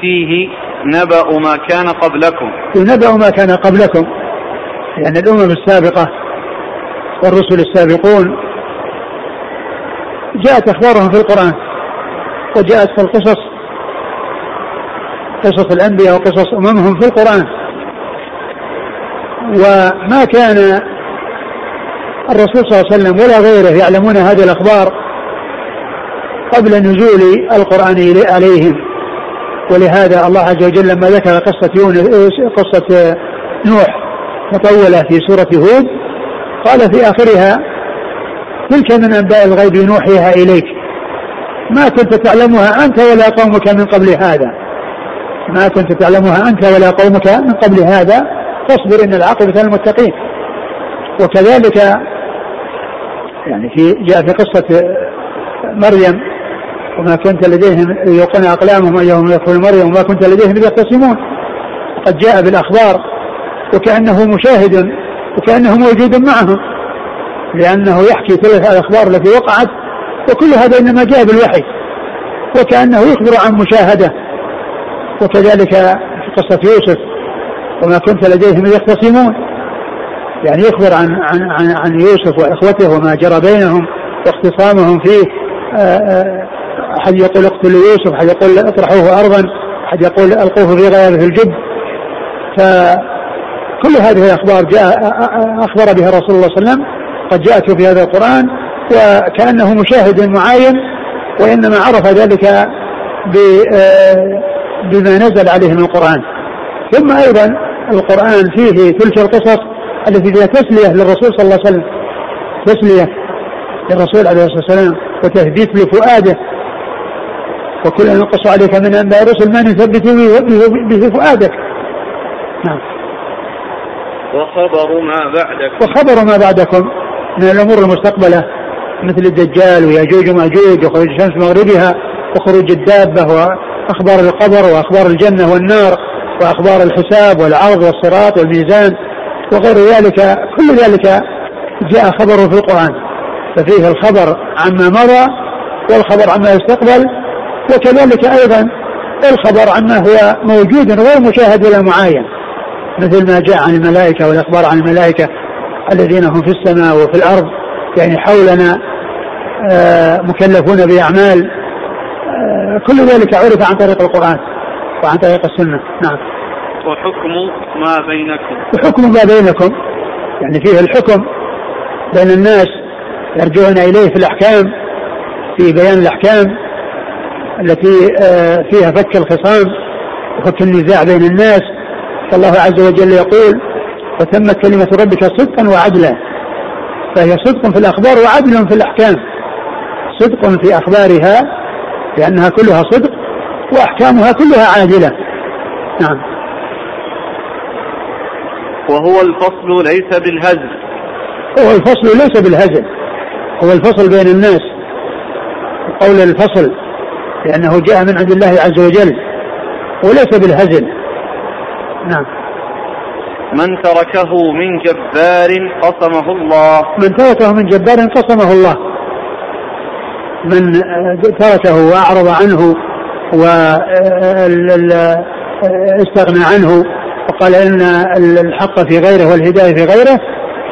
فيه نبأ ما كان قبلكم. نبأ ما كان قبلكم. يعني الأمم السابقة والرسل السابقون جاءت أخبارهم في القرآن وجاءت في القصص قصص الأنبياء وقصص أممهم في القرآن. وما كان الرسول صلى الله عليه وسلم ولا غيره يعلمون هذه الأخبار قبل نزول القرآن عليهم. ولهذا الله عز وجل لما ذكر قصة يونس قصة نوح مطولة في سورة هود قال في آخرها تلك من أنباء الغيب نوحيها إليك؟ ما كنت تعلمها أنت ولا قومك من قبل هذا. ما كنت تعلمها أنت ولا قومك من قبل هذا. فاصبر إن العاقبة للمتقين. وكذلك يعني في جاء في قصة مريم وما كنت لديهم يلقون أقلامهم ايهم يدخل مريم وما كنت لديهم اذ يختصمون قد جاء بالأخبار وكأنه مشاهد وكأنه موجود معهم. لأنه يحكي ثلاث الأخبار التي وقعت وكل هذا إنما جاء بالوحي وكأنه يخبر عن مشاهدة. وكذلك في قصة يوسف وما كنت لديهم يختصمون. يعني يخبر عن عن عن, عن يوسف وإخوته وما جرى بينهم واختصامهم فيه. أحد يقول اقتلوا يوسف أحد يقول اطرحوه ارضا أحد يقول ألقوه في غيابه الجب. فكل هذه الأخبار جاء أخبر بها رسول الله صلى الله عليه وسلم. قد جاءته في هذا القرآن وكأنه مشاهد معاين وإنما عرف ذلك بما نزل عليه من القرآن. ثم أيضا القرآن فيه تلك القصص التي فيها تسلية للرسول صلى الله عليه وسلم. تسلية للرسول عليه الصلاة والسلام وتهديث لفؤاده وكل نقص عليك من انباء الرسل ما نثبت به فؤادك. نعم. وخبر ما بعدكم. وخبر ما بعدكم. من الأمور المستقبلة مثل الدجال وياجوج وماجوج وخروج الشمس مغربها وخروج الدابة وأخبار القبر وأخبار الجنة والنار وأخبار الحساب والعرض والصراط والميزان وغير ذلك كل ذلك جاء خبره في القرآن. ففيه الخبر عما مضى والخبر عما يستقبل وكذلك أيضا الخبر عما هو موجود غير مشاهد ولا معاين مثل ما جاء عن الملائكة والإخبار عن الملائكة الذين هم في السماء وفي الأرض يعني حولنا آه، مكلفون بأعمال آه، كل ذلك عرف عن طريق القرآن وعن طريق السنة. نعم. وحكم ما بينكم. وحكم ما بينكم يعني فيه الحكم بين الناس يرجعون إليه في الأحكام في بيان الأحكام التي آه، فيها فك الخصام وفك النزاع بين الناس. فالله عز وجل يقول وتمت كلمة ربك صدقا وعدلا. فهي صدق في الأخبار وعدل في الأحكام. صدق في أخبارها لأنها كلها صدق وأحكامها كلها عادلة. نعم. وهو الفصل ليس بالهزل. هو الفصل ليس بالهزل. هو الفصل بين الناس. قول الفصل لأنه جاء من عند الله عز وجل وليس بالهزل. نعم. من تركه من جبار قسمه الله. من تركه من جبار قسمه الله. من تركه وأعرض عنه واستغنى عنه وقال إن الحق في غيره والهداية في غيره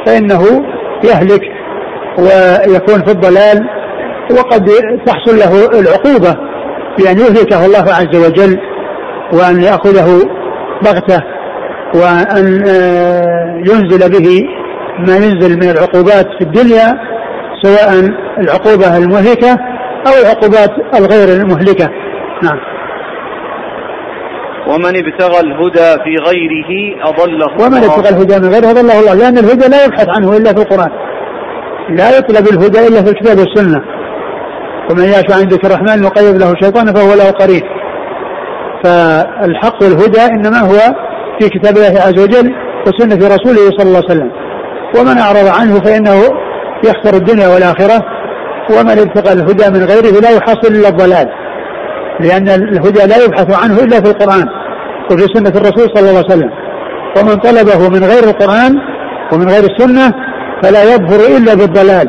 فإنه يهلك ويكون في الضلال وقد تحصل له العقوبة بأن يهلكه الله عز وجل وأن يأخذه بغتة. وأن آه، ينزل به ما ينزل من العقوبات في الدنيا سواء العقوبة المهلكة أو العقوبات الغير المهلكة. نعم. ومن ابتغى الهدى في غيره أضله ومن ابتغى الهدى من غيره أضله الله لأن الهدى لا يبحث عنه إلا في القرآن. لا يطلب الهدى إلا في الكتاب والسنة. ومن يعش عن ذكر الرحمن نقيض له شيطانا فهو له قريب. فالحق والهدى إنما هو في كتاب الله عز وجل وسنة رسوله صلى الله عليه وسلم. ومن أعرض عنه فإنه يخسر الدنيا والآخرة ومن ابتغى الهدى من غيره لا يحصل إلا الضلال. لأن الهدى لا يبحث عنه إلا في القرآن وفي سنة الرسول صلى الله عليه وسلم. ومن طلبه من غير القرآن ومن غير السنة فلا يظفر إلا بالضلال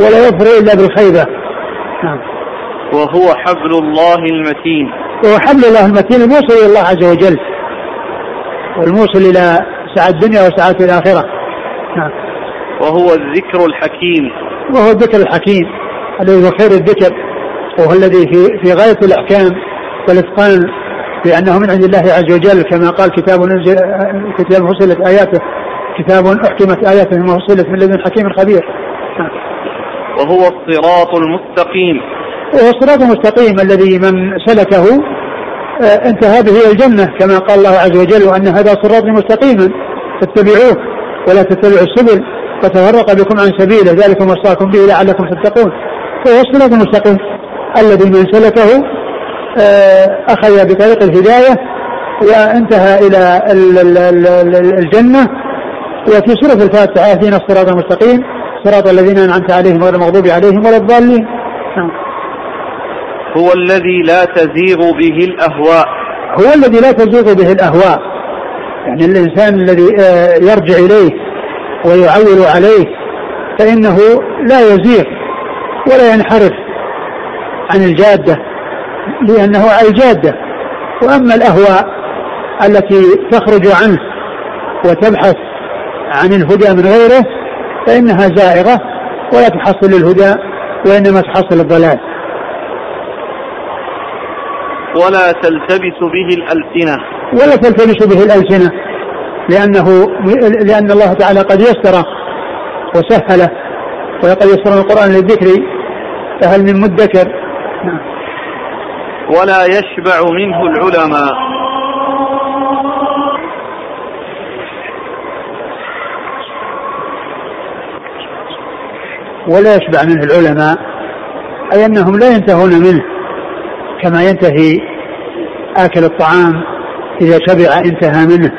ولا يظفر إلا بالخيبة. نعم. وهو حبل الله المتين. وهو حبل الله المتين الموصل إلى الله عز وجل. والموصل إلى سعادة الدنيا وسعادة الآخرة. نعم. وهو الذكر الحكيم. وهو الذكر الحكيم الذي هو خير الذكر وهو الذي في في غاية الأحكام والإتقان لأنه من عند الله عز وجل كما قال كتاب نزل كتاب فصلت آياته كتاب أحكمت آياته ثم فصلت من لدن حكيم خبير. نعم. وهو الصراط المستقيم. وهو الصراط المستقيم الذي من سلكه آه، انتهى به إلى الجنة كما قال الله عز وجل وأن هذا صراط مستقيما فاتبعوه ولا تتبعوا السبل فتفرق بكم عن سبيله ذلكم وصاكم به لعلكم تتقون. فهو الصراط المستقيم الذي من سلكه آه، أخذ بطريق الهداية وانتهى إلى الجنة. وفي سورة الفاتحة اهدنا الصراط المستقيم صراط الذين أنعمت عليهم غير المغضوب عليهم ولا الضالين. نعم. هو الذي لا تزيغ به الأهواء. هو الذي لا تزيغ به الأهواء. يعني الإنسان الذي آه، يرجع إليه ويعول عليه فإنه لا يزيغ ولا ينحرف عن الجادة لأنه على الجادة. وأما الأهواء التي تخرج عنه وتبحث عن الهدى من غيره فإنها زائغة ولا تحصل الهدى وإنما تحصل الضلال. ولا تلتبس به الألسنة. ولا تلتبس به الألسنة لأنه لأن الله تعالى قد يسر وسهله ولقد يسر القرآن للذكر فهل من مدكر؟ نعم. ولا يشبع منه العلماء. ولا يشبع منه العلماء أي أنهم لا ينتهون منه. كما ينتهي آكل الطعام إذا شبع انتهى منه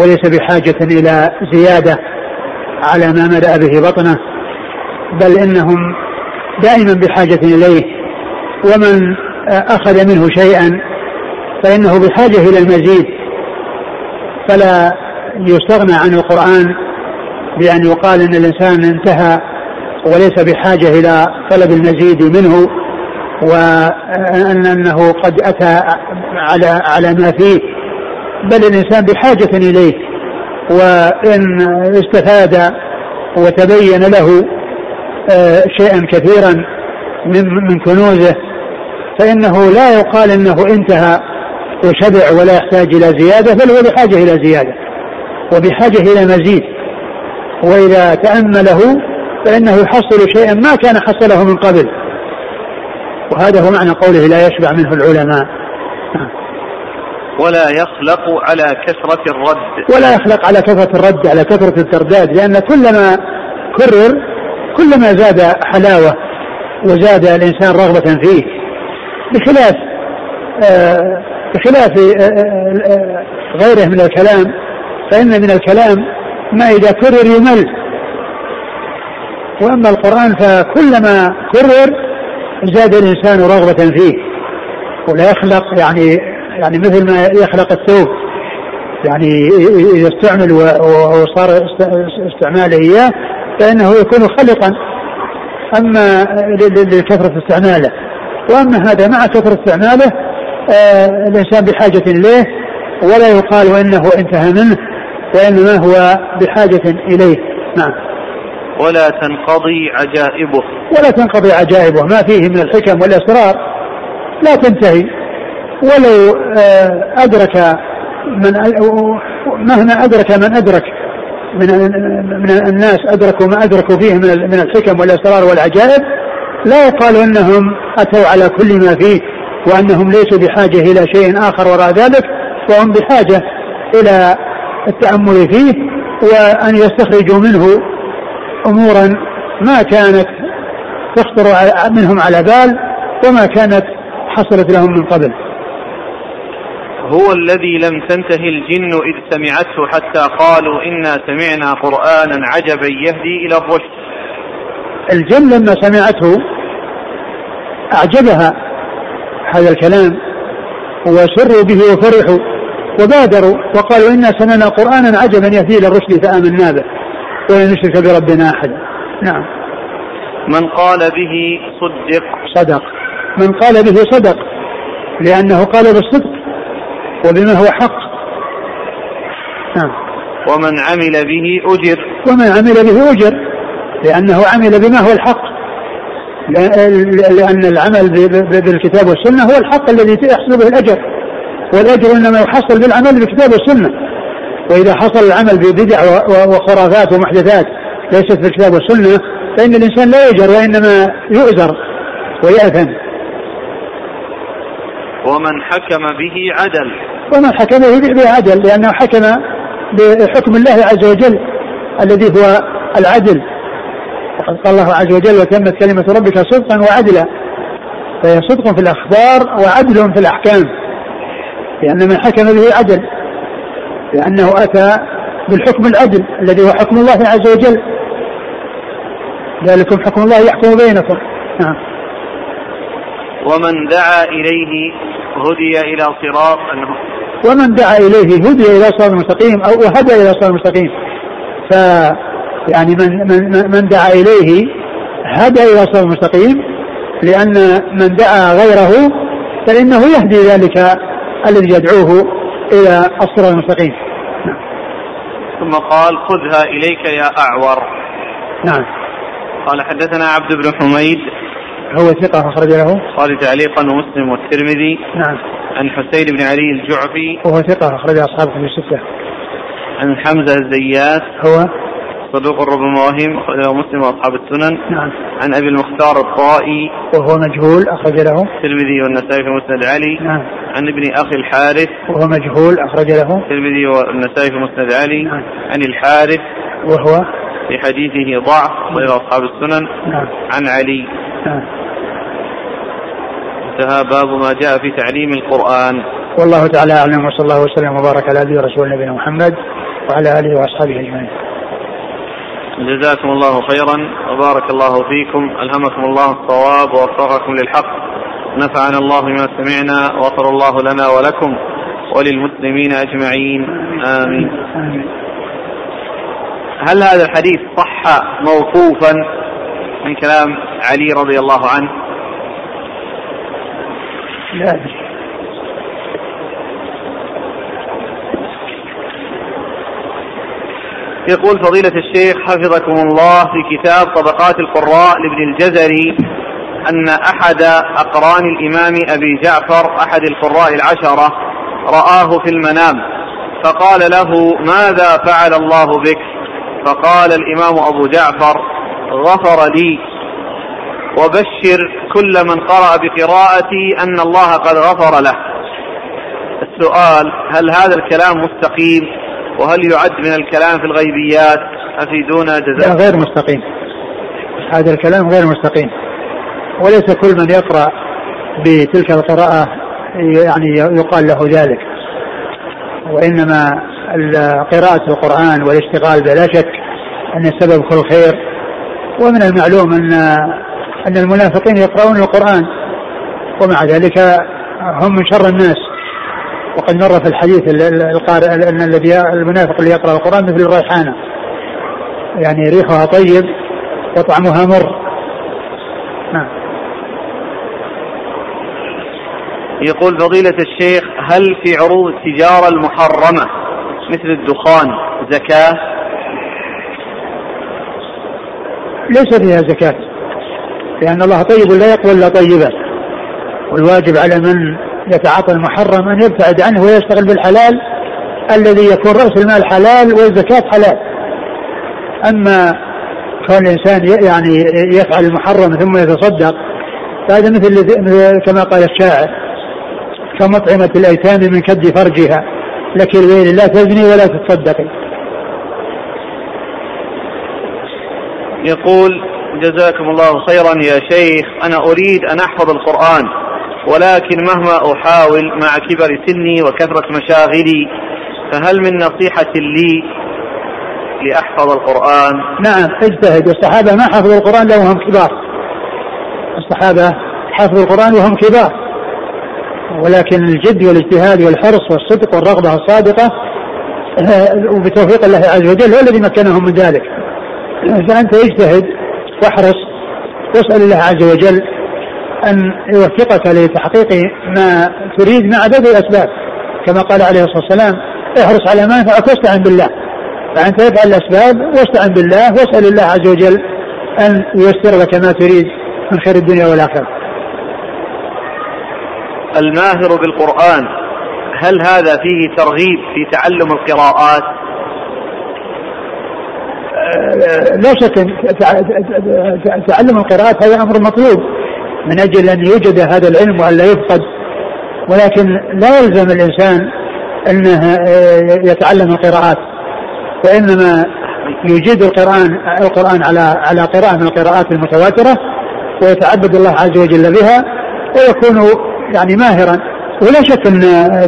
وليس بحاجة إلى زيادة على ما ملأ به بطنه بل إنهم دائما بحاجة إليه ومن أخذ منه شيئا فإنه بحاجة إلى المزيد. فلا يستغنى عن القرآن بأن يقال إن الإنسان انتهى وليس بحاجة إلى طلب المزيد منه. وأنه قد أتى على على ما فيه. بل الإنسان بحاجة إليه وإن استفاد وتبين له آه، شيئا كثيرا من من كنوزه فإنه لا يقال إنه انتهى وشبع ولا يحتاج إلى زيادة بل هو بحاجة إلى زيادة وبحاجة إلى مزيد. وإذا تأمله فإنه يحصل شيئا ما كان حصله من قبل. وهذا هو معنى قوله لا يشبع منه العلماء. ولا يخلق على كثرة الرد. ولا يخلق على كثرة الرد على كثرة الترداد لأن كلما كرر كلما زاد حلاوة وزاد الإنسان رغبة فيه بخلاف آه بخلاف آه آه غيره من الكلام فإن من الكلام ما إذا كرر يمل. وأما القرآن فكلما كرر زاد الإنسان رغبة فيه ولا يخلق يعني يعني مثل ما يخلق الثوب يعني إذا استعمل وصار استعماله إياه فإنه يكون خلقا أما لكثرة استعماله. وأما هذا مع كثرة استعماله آه الإنسان بحاجة إليه ولا يقال وإنه انتهى منه وإنما هو بحاجة إليه. نعم. ولا تنقضي عجائبه. ولا تنقضي عجائبه. ما فيه من الحكم والأسرار لا تنتهي. ولو آه، أدرك من مهما أدرك من أدرك من من الناس أدركوا ما أدركوا فيه من من الحكم والأسرار والعجائب لا يقال أنهم أتوا على كل ما فيه وأنهم ليسوا بحاجة إلى شيء آخر وراء ذلك وهم بحاجة إلى التأمل فيه وأن يستخرجوا منه أمورا ما كانت تخطر منهم على بال وما كانت حصلت لهم من قبل. هو الذي لم تنتهي الجن إذ سمعته حتى قالوا إنا سمعنا قرآنا عجبا يهدي إلى الرشد. الجن لما سمعته أعجبها هذا الكلام وسروا به وفرحوا وبادروا وقالوا إنا سمعنا قرآنا عجبا يهدي إلى الرشد فآمنا به. ولن نشرك بربنا أحدا نعم. من قال به صدق. صدق. من قال به صدق. لأنه قال بالصدق. وبما هو حق. نعم. ومن عمل به أجر. ومن عمل به أجر. لأنه عمل بما هو الحق. لأن العمل بالكتاب والسنة هو الحق الذي يحصل به الأجر. والأجر إنما يحصل بالعمل بالكتاب والسنة. وإذا حصل العمل ببدع وخرافات ومحدثات ليست في الكتاب والسنة فإن الإنسان لا يجر وإنما يؤزر ويأثم. ومن حكم به عدل. ومن حكم به عدل لأنه حكم بحكم الله عز وجل الذي هو العدل. وقد قال الله عز وجل وتمت كلمة ربك صدقا وعدلا. فهي صدق في الأخبار وعدل في الأحكام. لأن من حكم به عدل. لأنه أتى بالحكم العدل الذي هو حكم الله عز وجل. ذلكم حكم الله يحكم بينكم. نعم. ومن دعا إليه هدي إلى صراط ومن دعا إليه هدي إلى صراط مستقيم أو هدى إلى صراط مستقيم ف يعني من من من دعا إليه هدى إلى صراط مستقيم لأن من دعا غيره فإنه يهدي ذلك الذي يدعوه إلى الصراط المستقيم. ثم قال خذها إليك يا أعور. نعم. قال حدثنا عبد بن حميد. هو ثقة أخرج له. قال تعليقا ومسلم والترمذي. نعم. عن حسين بن علي الجعفي. وهو ثقة أخرج أصحاب في الستة. عن حمزة الزيات. هو صدوق ربما وهم أخرجه مسلم وأصحاب السنن. نعم. عن أبي المختار الطائي. وهو مجهول أخرج له. الترمذي والنسائي في مسند علي. نعم. عن ابن أخي الحارث. وهو مجهول أخرج له. الترمذي والنسائي في مسند علي. نعم. عن الحارث. وهو؟ في حديثه ضعف غير أصحاب السنن. نعم. عن علي. نعم. انتهى باب ما جاء في تعليم القرآن. والله تعالى أعلم وصلى الله وسلم وبارك على نبينا محمد وعلى آله وأصحابه أجمعين. جزاكم الله خيرا وبارك الله فيكم ألهمكم الله الصواب ووفقكم للحق نفعنا الله بما سمعنا وغفر الله لنا ولكم وللمسلمين أجمعين آمين. هل هذا الحديث صح موقوفا من كلام علي رضي الله عنه لا أدري يقول فضيلة الشيخ حفظكم الله في كتاب طبقات القراء لابن الجزري أن أحد أقران الإمام أبي جعفر أحد القراء العشرة رآه في المنام فقال له ماذا فعل الله بك؟ فقال الإمام أبو جعفر غفر لي. وبشر كل من قرأ بقراءتي أن الله قد غفر له. السؤال هل هذا الكلام مستقيم؟ وهل يعد من الكلام في الغيبيات أفيدونا جزاء غير مستقيم. هذا الكلام غير مستقيم. وليس كل من يقرأ بتلك القراءة يعني يقال له ذلك. وإنما قراءة القرآن والاشتغال بلا شك أن السبب كل خير ومن المعلوم أن أن المنافقين يقرؤون القرآن. ومع ذلك هم من شر الناس. وقد مر في الحديث القارئ أن الذي المنافق اللي يقرأ القرآن مثل الريحانة. يعني ريحها طيب وطعمها مر. نعم. يقول فضيلة الشيخ هل في عروض التجارة المحرمة مثل الدخان زكاة؟ ليس فيها زكاة لأن الله طيب لا يقبل إلا طيبا والواجب على من يتعاطى المحرم أن يبتعد عنه ويشتغل بالحلال الذي يكون رأس المال حلال والزكاة حلال. أما كون الإنسان يعني يفعل المحرم ثم يتصدق فهذا مثل كما قال الشاعر كمطعمة الأيتام من كد فرجها لك الويل لا تزني ولا تتصدقي يقول جزاكم الله خيرا يا شيخ أنا أريد أن أحفظ القرآن. ولكن مهما أحاول مع كبر سني وكثرة مشاغلي فهل من نصيحة لي لأحفظ القرآن؟ نعم اجتهد. الصحابة ما حفظوا القرآن لو هم كبار. الصحابة حفظوا القرآن وهم كبار. ولكن الجد والاجتهاد والحرص والصدق والرغبة الصادقة آه، وبتوفيق الله عز وجل هو الذي مكنهم من ذلك. فأنت اجتهد واحرص واسأل الله عز وجل أن يوفقك لتحقيق ما تريد مع بذل الأسباب. كما قال عليه الصلاة والسلام احرص على ما ينفعك واستعن بالله. فأنت افعل الأسباب واستعن بالله واسأل الله عز وجل أن ييسر لك ما تريد من خير الدنيا والآخرة. الماهر بالقرآن هل هذا فيه ترغيب في تعلم القراءات؟ لا شك تعلم القراءات هذا أمر مطلوب. من أجل أن يوجد هذا العلم وأن لا يفقد. ولكن لا يلزم الإنسان أنه آه، يتعلم القراءات وإنما يجيد القرآن القرآن على على قراءة من القراءات المتواترة ويتعبد الله عز وجل بها ويكون يعني ماهرا. ولا شك أن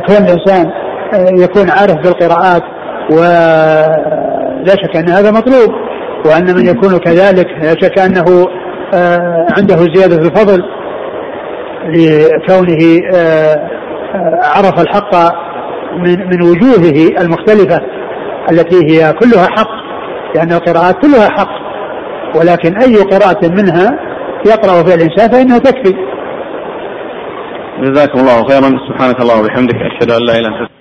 كون الإنسان آه، يكون عارف بالقراءات ولا شك أن هذا مطلوب وأن من يكون كذلك لا شك أنه عنده زيادة في الفضل لكونه آه، آه، عرف الحق من من وجوهه المختلفة التي هي كلها حق لأن القراءات كلها حق ولكن أي قراءة منها يقرأ فيها الإنسان فإنها تكفي. جزاكم الله خيرا. سبحانك الله وبحمدك أشهد أن لا إله إلا أنت.